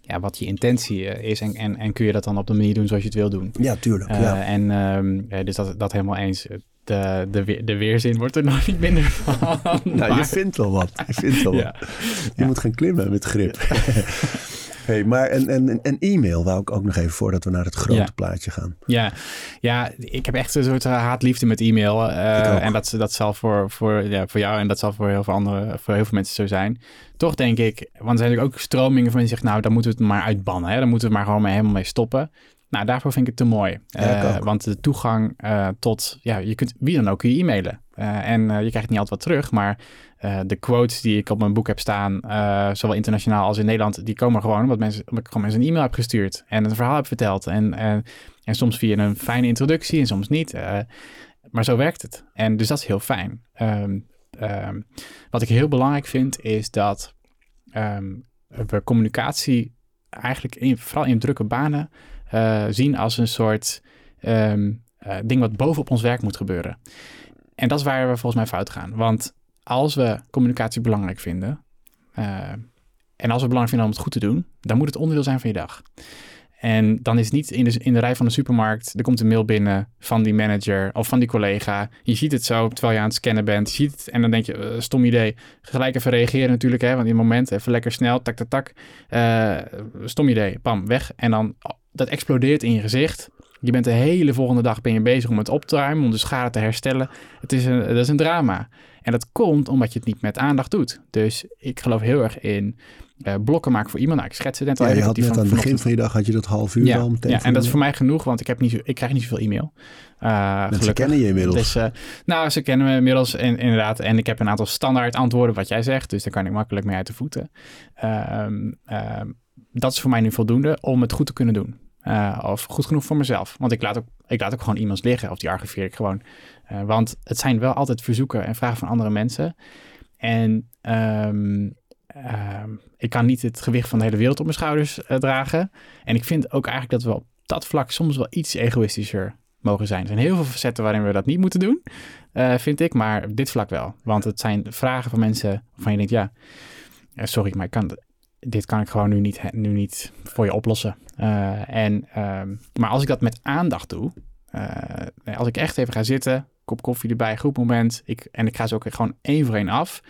ja, wat je intentie eh, is. En, en, en kun je dat dan op de manier doen zoals je het wil doen. Ja, tuurlijk. Eh. En ehm, ja, dus dat, dat helemaal eens. De, de, de weerzin wordt er nog niet minder van. Nou, maar- je vindt wel wat. Je vindt wel wat. Je Ja. moet gaan klimmen met grip. hey, maar een, een, een e-mail wou ik ook nog even voordat we naar het grote Ja. plaatje gaan. Ja, ja, ik heb echt een soort eh, haatliefde met e-mail. eh, en dat, dat zal voor, voor, ja, voor jou en dat zal voor heel veel andere, voor heel veel mensen zo zijn. Toch denk ik, want er zijn natuurlijk ook stromingen van die zeggen, nou, dan moeten we het maar uitbannen. Hè? Dan moeten we het maar gewoon mee, helemaal mee stoppen. Nou, daarvoor vind ik het te mooi. Ja, Eh, want de toegang eh, tot, ja, je kunt wie dan ook kun je e-mailen. Eh, en je krijgt niet altijd wat terug, maar de quotes die ik op mijn boek heb staan, zowel internationaal als in Nederland, die komen gewoon omdat, mensen, omdat ik gewoon mensen een e-mail heb gestuurd en een verhaal heb verteld. En, en, en soms via een fijne introductie en soms niet. Maar zo werkt het. En dus dat is heel fijn. Ehm, ehm, wat ik heel belangrijk vind, is dat ehm, we communicatie eigenlijk in, vooral in drukke banen eh, zien als een soort ehm, eh, ding wat bovenop ons werk moet gebeuren. En dat is waar we volgens mij fout gaan. Want als we communicatie belangrijk vinden, eh, en als we belangrijk vinden om het goed te doen, dan moet het onderdeel zijn van je dag. En dan is het niet in de, in de rij van de supermarkt, er komt een mail binnen van die manager of van die collega. Je ziet het zo terwijl je aan het scannen bent. Je ziet het en dan denk je, stom idee. Gelijk even reageren natuurlijk, hè, want in het moment even lekker snel, tak, tak, tak. Stom idee, bam, weg. En dan, dat explodeert in je gezicht. Je bent de hele volgende dag ben je bezig om het op te ruimen, om de schade te herstellen. Het is een, dat is een drama. En dat komt omdat je het niet met aandacht doet. Dus ik geloof heel erg in eh, blokken maken voor iemand. Nou, ik schets het net al Ja, je had die net van aan het begin van je dag had je dat half uur Ja, al meteen. ja, en dat is voor mij genoeg, want ik, heb niet zo, ik krijg niet zoveel e-mail. Eh, Mensen gelukkig. kennen je inmiddels. Dus, eh, nou, ze kennen me inmiddels en, inderdaad. En ik heb een aantal standaard antwoorden wat jij zegt. Dus daar kan ik makkelijk mee uit de voeten. Ehm, ehm, dat is voor mij nu voldoende om het goed te kunnen doen. Eh, of goed genoeg voor mezelf. Want ik laat ook, ik laat ook gewoon e-mails liggen. Of die archiveer ik gewoon. Eh, want het zijn wel altijd verzoeken en vragen van andere mensen. en ehm, ehm, ik kan niet het gewicht van de hele wereld op mijn schouders eh, dragen. En ik vind ook eigenlijk dat we op dat vlak soms wel iets egoïstischer mogen zijn. Er zijn heel veel facetten waarin we dat niet moeten doen, vind ik. Maar op dit vlak wel. Want het zijn vragen van mensen waarvan je denkt, ja, sorry, maar ik kan, dit kan ik gewoon nu niet, nu niet voor je oplossen. Eh, en, ehm, maar als ik dat met aandacht doe, eh, als ik echt even ga zitten, kop koffie erbij, goed moment, ik, en ik ga ze ook gewoon één voor één af.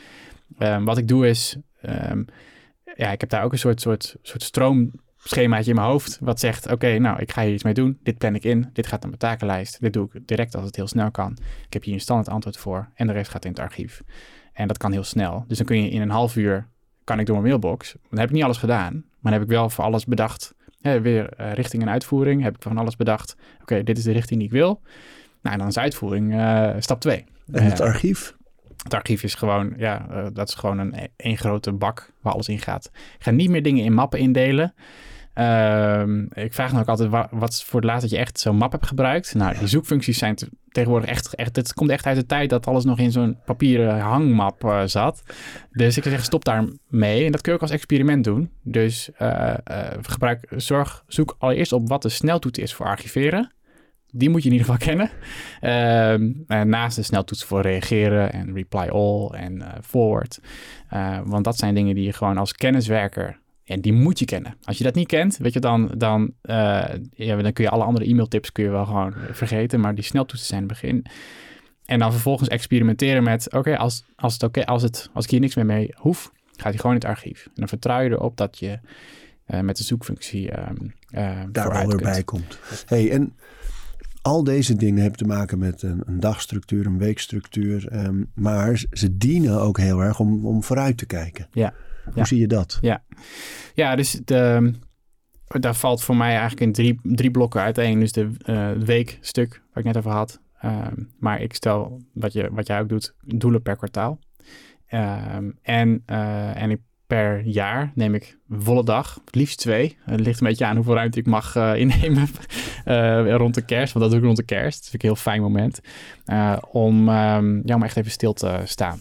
Ehm, wat ik doe is, ehm, ja, ik heb daar ook een soort, soort, soort stroomschemaatje in mijn hoofd, wat zegt, oké, nou, ik ga hier iets mee doen, dit plan ik in, dit gaat naar mijn takenlijst, dit doe ik direct als het heel snel kan. Ik heb hier een standaard antwoord voor en de rest gaat in het archief. En dat kan heel snel. Dus dan kun je in een half uur kan ik door mijn mailbox. Dan heb ik niet alles gedaan, maar dan heb ik wel voor alles bedacht. Hè, weer uh, richting en uitvoering heb ik van alles bedacht. Oké, dit is de richting die ik wil. Nou, en dan is uitvoering uh, stap 2. En het archief? Het archief is gewoon, ja, uh, dat is gewoon een één grote bak waar alles in gaat. Ik ga niet meer dingen in mappen indelen. Uh, ik vraag dan ook altijd, wat, wat is voor het laatst dat je echt zo'n map hebt gebruikt? Nou, die zoekfuncties zijn te, tegenwoordig echt, echt, het komt echt uit de tijd dat alles nog in zo'n papieren hangmap uh, zat. Dus ik zeg, stop daar mee. En dat kun je ook als experiment doen. Dus uh, gebruik, zorg, zoek allereerst op wat de sneltoets is voor archiveren. Die moet je in ieder geval kennen. Uh, naast de sneltoets voor reageren en reply all en forward. want dat zijn dingen die je gewoon als kenniswerker en die moet je kennen. Als je dat niet kent, weet je, dan, dan, uh, ja, dan kun je alle andere e-mailtips kun je wel gewoon vergeten. Maar die sneltoetsen zijn het begin. En dan vervolgens experimenteren met, oké, okay, als, als, het okay, als, het, als ik hier niks meer mee hoef, gaat hij gewoon in het archief. En dan vertrouw je erop dat je uh, met de zoekfunctie uh, uh, daar wel weer bij komt. Hey, en al deze dingen hebben te maken met een, een dagstructuur, een weekstructuur. Um, maar ze dienen ook heel erg om, om vooruit te kijken. Ja. Hoe ja. zie je dat? Ja, ja dus de, daar valt voor mij eigenlijk in drie, drie blokken uiteen. Dus de uh, weekstuk waar ik net over had. Um, maar ik stel wat, je, wat jij ook doet, doelen per kwartaal. Um, en, uh, en ik per jaar neem ik volle dag, liefst twee. Het ligt een beetje aan hoeveel ruimte ik mag uh, innemen uh, rond de kerst. Want dat doe ik rond de kerst. Dat vind ik een heel fijn moment. Uh, om, um, ja, om echt even stil te staan.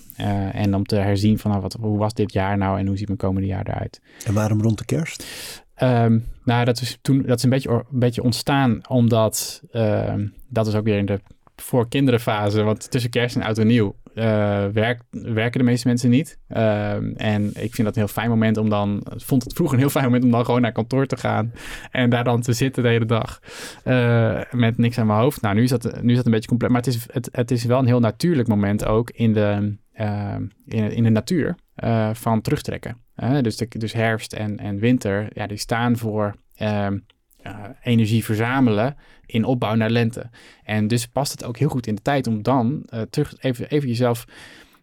en om te herzien van nou, wat, hoe was dit jaar nou en hoe ziet mijn komende jaar eruit. En waarom rond de kerst? Um, nou, dat is, toen, dat is een beetje, een beetje ontstaan omdat um, dat is ook weer in de voor kinderenfase. Want tussen kerst en oud en nieuw werk, werken de meeste mensen niet. Uh, en ik vind dat een heel fijn moment om dan... vond het vroeger een heel fijn moment om dan gewoon naar kantoor te gaan. En daar dan te zitten de hele dag. Uh, met niks aan mijn hoofd. Nou, nu is dat, nu is dat een beetje compleet. Maar het is, het, het is wel een heel natuurlijk moment ook in de, in, in de natuur. van terugtrekken. dus, dus herfst en, en winter, ja, die staan voor... Uh, energie verzamelen in opbouw naar lente. En dus past het ook heel goed in de tijd om dan uh, terug even, even jezelf,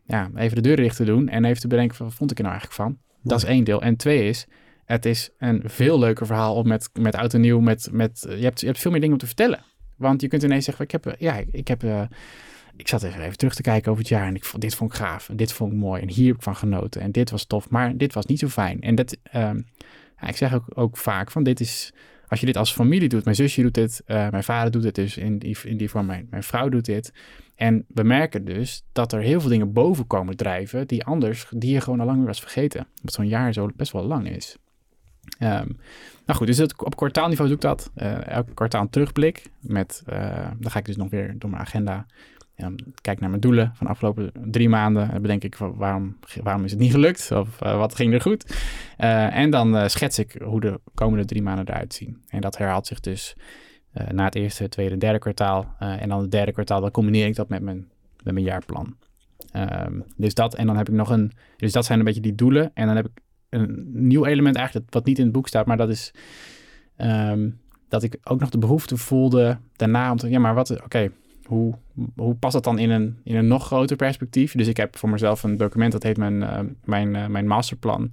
ja, even de deur dicht te doen en even te bedenken, wat vond ik er nou eigenlijk van? Dat is één deel. En twee is, het is een veel leuker verhaal om met, met oud en nieuw, met, met, je, hebt, je hebt veel meer dingen om te vertellen. Want je kunt ineens zeggen, ik heb, ja, ik heb... Uh, ik zat even, even terug te kijken over het jaar en ik vond, dit vond ik gaaf en dit vond ik mooi en hier heb ik van genoten en dit was tof, maar dit was niet zo fijn. En dat, ja, ik zeg ook, ook vaak van dit is, als je dit als familie doet, mijn zusje doet dit, uh, mijn vader doet het dus in die, in die vorm, mijn, mijn vrouw doet dit. En we merken dus dat er heel veel dingen boven komen drijven die anders, die je gewoon al lang weer was vergeten. Omdat zo'n jaar zo best wel lang is. Um, nou goed, dus op kwartaalniveau doe ik dat. Uh, elke kwartaal een terugblik. Met, uh, dan ga ik dus nog weer door mijn agenda. Kijk naar mijn doelen van de afgelopen drie maanden. En bedenk ik waarom, waarom is het niet gelukt? Of uh, wat ging er goed? Uh, en dan uh, schets ik hoe de komende drie maanden eruit zien. En dat herhaalt zich dus na het eerste, tweede, derde kwartaal. en dan het derde kwartaal, dan combineer ik dat met mijn, met mijn jaarplan. Um, dus dat, en dan heb ik nog een... Dus dat zijn een beetje die doelen. En dan heb ik een nieuw element eigenlijk, wat niet in het boek staat, maar dat is... Um, dat ik ook nog de behoefte voelde daarna om te... Ja, maar wat... Oké, hoe, hoe past dat dan in een, in een nog groter perspectief? Dus ik heb voor mezelf een document, dat heet mijn, uh, mijn, uh, mijn masterplan.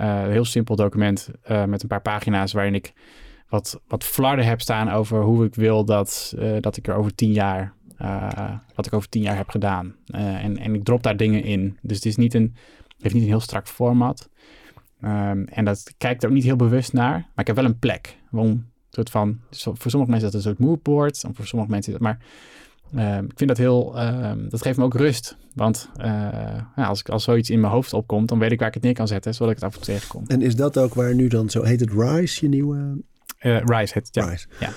Uh, een heel simpel document met een paar pagina's waarin ik wat, wat flarden heb staan over hoe ik wil dat, dat ik er over tien jaar, wat ik over tien jaar heb gedaan. en, en ik drop daar dingen in. Dus het is niet een, heeft niet een heel strak format. Um, en dat kijkt er ook niet heel bewust naar. Maar ik heb wel een plek. Soort van, voor sommige mensen is dat een soort moodboard, en voor sommige mensen is dat, maar Ehm, ik vind dat heel, ehm, dat geeft me ook rust. Want uh, ja, als, ik, als zoiets in mijn hoofd opkomt, dan weet ik waar ik het neer kan zetten, zodat ik het af en toe tegenkom. En is dat ook waar nu dan, zo heet het Rise, je nieuwe... Uh, Rise heet ja. Rise. ja.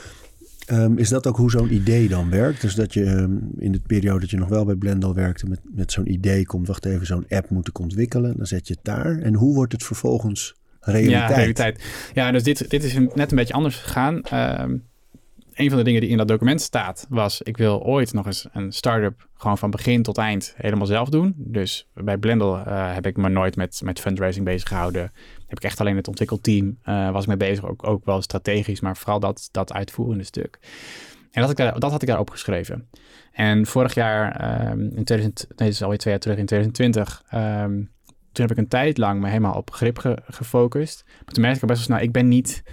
Um, is dat ook hoe zo'n idee dan werkt? Dus dat je in de periode dat je nog wel bij Blendel werkte met, met zo'n idee komt, wacht even, zo'n app moet ik ontwikkelen. Dan zet je het daar. En hoe wordt het vervolgens realiteit? Ja, realiteit. Ja, dus dit, dit is net een beetje anders gegaan. Um, een van de dingen die in dat document staat was: ik wil ooit nog eens een start-up gewoon van begin tot eind helemaal zelf doen. Dus bij Blendel uh, heb ik me nooit met, met fundraising bezig gehouden. Heb ik echt alleen het ontwikkelteam uh, was ik mee bezig, ook, ook wel strategisch, maar vooral dat, dat uitvoerende stuk. En dat, ik daar, dat had ik daar opgeschreven. En vorig jaar, um, in 2000, nee, dat is alweer twee jaar terug, in 2020, um, toen heb ik een tijd lang me helemaal op grip ge, gefocust. Maar toen merkte ik best wel snel, ik ben niet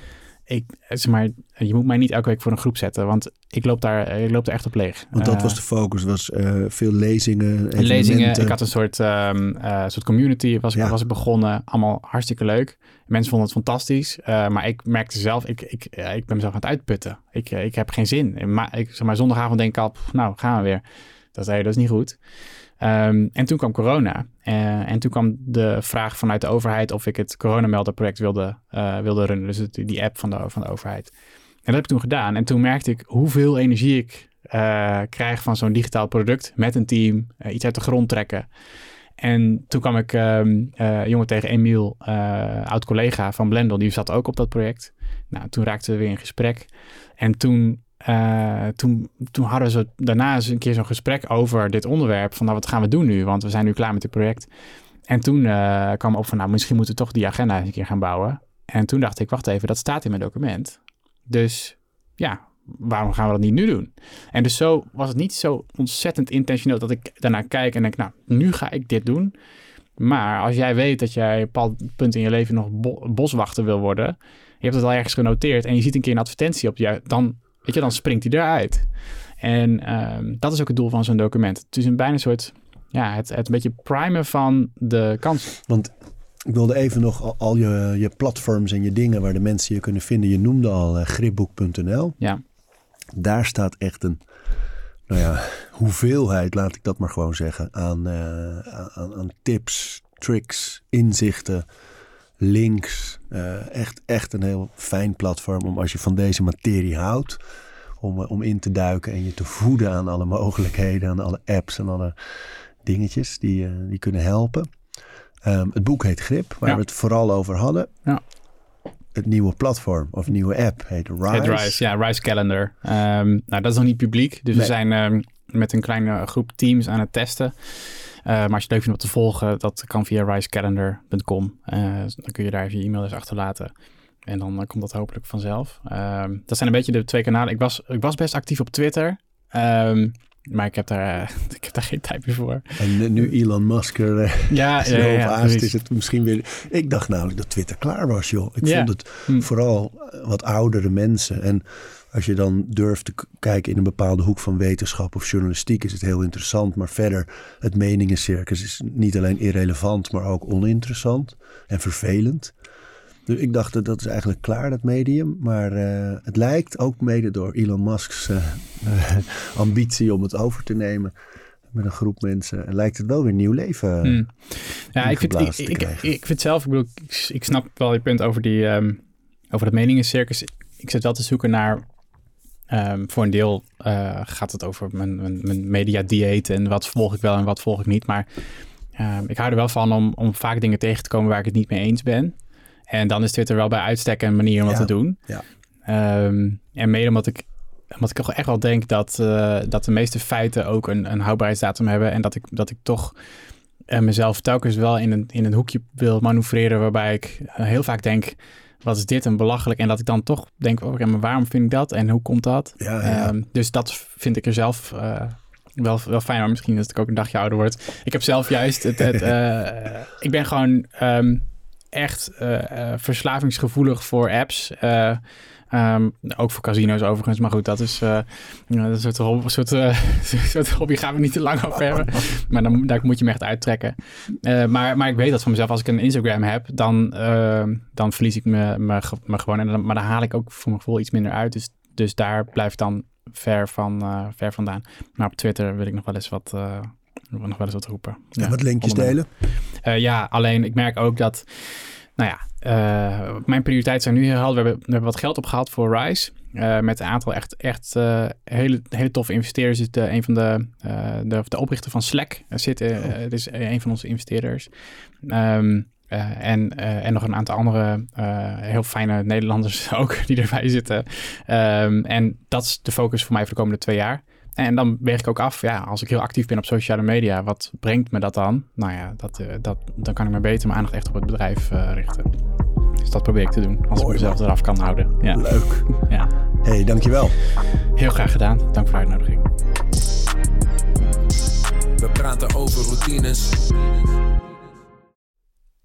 ik, zeg maar, je moet mij niet elke week voor een groep zetten, want ik loop daar, ik loop er echt op leeg. Want dat was de focus, was uh, veel lezingen, Lezingen, ik had een soort, um, uh, soort community, was, ja. was ik begonnen, allemaal hartstikke leuk. Mensen vonden het fantastisch, maar ik merkte zelf, ik, ik, ik ben mezelf aan het uitputten. Ik, ik heb geen zin. Maar, ik, zeg maar, zondagavond denk ik al, nou gaan we weer. Dat, dat is niet goed. Um, en toen kwam corona. Uh, en toen kwam de vraag vanuit de overheid of ik het coronamelderproject wilde, uh, wilde runnen. Dus die app van de, van de overheid. En dat heb ik toen gedaan. En toen merkte ik hoeveel energie ik uh, krijg van zo'n digitaal product met een team. iets uit de grond trekken. En toen kwam ik um, jongen tegen Emiel, oud-collega van Blendel, die zat ook op dat project. Nou, toen raakten we weer in gesprek. En toen uh, toen, toen hadden ze daarna eens een keer zo'n gesprek over dit onderwerp. Van nou, wat gaan we doen nu? Want we zijn nu klaar met dit project. En toen uh, kwam op van nou, misschien moeten we toch die agenda eens een keer gaan bouwen. En toen dacht ik, wacht even, dat staat in mijn document. Dus ja, waarom gaan we dat niet nu doen? En dus zo was het niet zo ontzettend intentioneel dat ik daarna kijk en denk, nou, nu ga ik dit doen. Maar als jij weet dat jij een bepaald punt in je leven nog bo boswachter wil worden, je hebt het al ergens genoteerd en je ziet een keer een advertentie op je, dan Weet je, dan springt hij eruit. En um, dat is ook het doel van zo'n document. Het is een bijna een soort, ja, het, het een beetje primen van de kans. Want ik wilde even nog al, al, je, je platforms en je dingen waar de mensen je kunnen vinden. Je noemde al uh, gripboek.nl. Ja. Daar staat echt een, nou ja, hoeveelheid, laat ik dat maar gewoon zeggen, aan, uh, aan, aan tips, tricks, inzichten links. Uh, echt, echt een heel fijn platform om als je van deze materie houdt. Om, eh, om in te duiken en je te voeden aan alle mogelijkheden, aan alle apps en alle dingetjes die, uh, die kunnen helpen. Um, het boek heet Grip, waar ja. we het vooral over hadden. Ja. Het nieuwe platform of nieuwe app heet Rise. Het Rise, ja, Rise Calendar. Um, nou, dat is nog niet publiek, dus nee. we zijn um, met een kleine groep teams aan het testen. Uh, maar als je het leuk vindt om te volgen, dat kan via risecalendar.com. Uh, dan kun je daar even je e-mail eens achterlaten. En dan uh, komt dat hopelijk vanzelf. Ehm, dat zijn een beetje de twee kanalen. Ik was, ik was best actief op Twitter. Um, maar ik heb, daar, ik heb daar geen tijd meer voor. En nu Elon Musk er ja, ja, ja, is het misschien weer... Ik dacht namelijk dat Twitter klaar was, joh. Ik vond het hm. vooral wat oudere mensen. En als je dan durft te kijken in een bepaalde hoek van wetenschap of journalistiek, is het heel interessant. Maar verder, het meningencircus is niet alleen irrelevant, maar ook oninteressant en vervelend. Dus ik dacht dat dat is eigenlijk klaar, dat medium. Maar uh, het lijkt ook mede door Elon Musk's uh, uh, ambitie om het over te nemen met een groep mensen. lijkt het wel weer nieuw leven hmm. Ja, ik vind, ik, ik, ik, vind zelf, ik bedoel, ik, ik snap wel je punt over, die, um, over het meningencircus. Ik zit wel te zoeken naar Um, voor een deel uh, gaat het over mijn, mijn, mijn media dieet en wat volg ik wel en wat volg ik niet. Maar um, ik hou er wel van om, om vaak dingen tegen te komen waar ik het niet mee eens ben. En dan is Twitter wel bij uitstek een manier om ja. dat te doen. Ja. Um, en mede omdat ik, omdat ik toch echt wel denk dat, uh, dat de meeste feiten ook een, een houdbaarheidsdatum hebben. En dat ik, dat ik toch uh, mezelf telkens wel in een, in een hoekje wil manoeuvreren waarbij ik heel vaak denk wat is dit een belachelijk. En dat ik dan toch denk, oké, okay, maar waarom vind ik dat en hoe komt dat? Ja, ja. Um, dus dat vind ik er zelf uh, wel, wel fijn. Maar misschien dat ik ook een dagje ouder word. Ik heb zelf juist het... het uh, ik ben gewoon um, echt uh, verslavingsgevoelig voor apps. Um, ook voor casino's overigens, maar goed, dat is uh, een soort, hobby, soort, uh, soort hobby, gaan we niet te lang over hebben. maar dan, daar moet je me echt uittrekken. Uh, maar, maar ik weet dat van mezelf, als ik een Instagram heb, dan, dan verlies ik me, me, me gewoon. En dan, maar dan haal ik ook voor mijn gevoel iets minder uit. Dus, dus daar blijft dan ver, van, uh, ver vandaan. Maar op Twitter wil ik nog wel eens wat, uh, nog wel eens wat roepen. En ja, wat linkjes delen? Uh, ja, alleen ik merk ook dat, nou ja, mijn prioriteiten zijn nu heel helder. We hebben, we hebben wat geld opgehaald voor Rise. met een aantal echt, echt hele, hele toffe investeerders. Een van de, de, de oprichter van Slack. zit, Het is een van onze investeerders. Um, uh, en, uh, en nog een aantal andere uh, heel fijne Nederlanders ook die erbij zitten. Um, en dat is de focus voor mij voor de komende twee jaar. En dan weeg ik ook af, ja, als ik heel actief ben op sociale media, wat brengt me dat dan? Nou ja, dat, dat, dan kan ik me beter mijn aandacht echt op het bedrijf richten. Dus dat probeer ik te doen, als Mooi, ik mezelf eraf kan houden. Ja. Leuk. ja. hey, dankjewel. Heel graag gedaan. Dank voor de uitnodiging. We praten over routines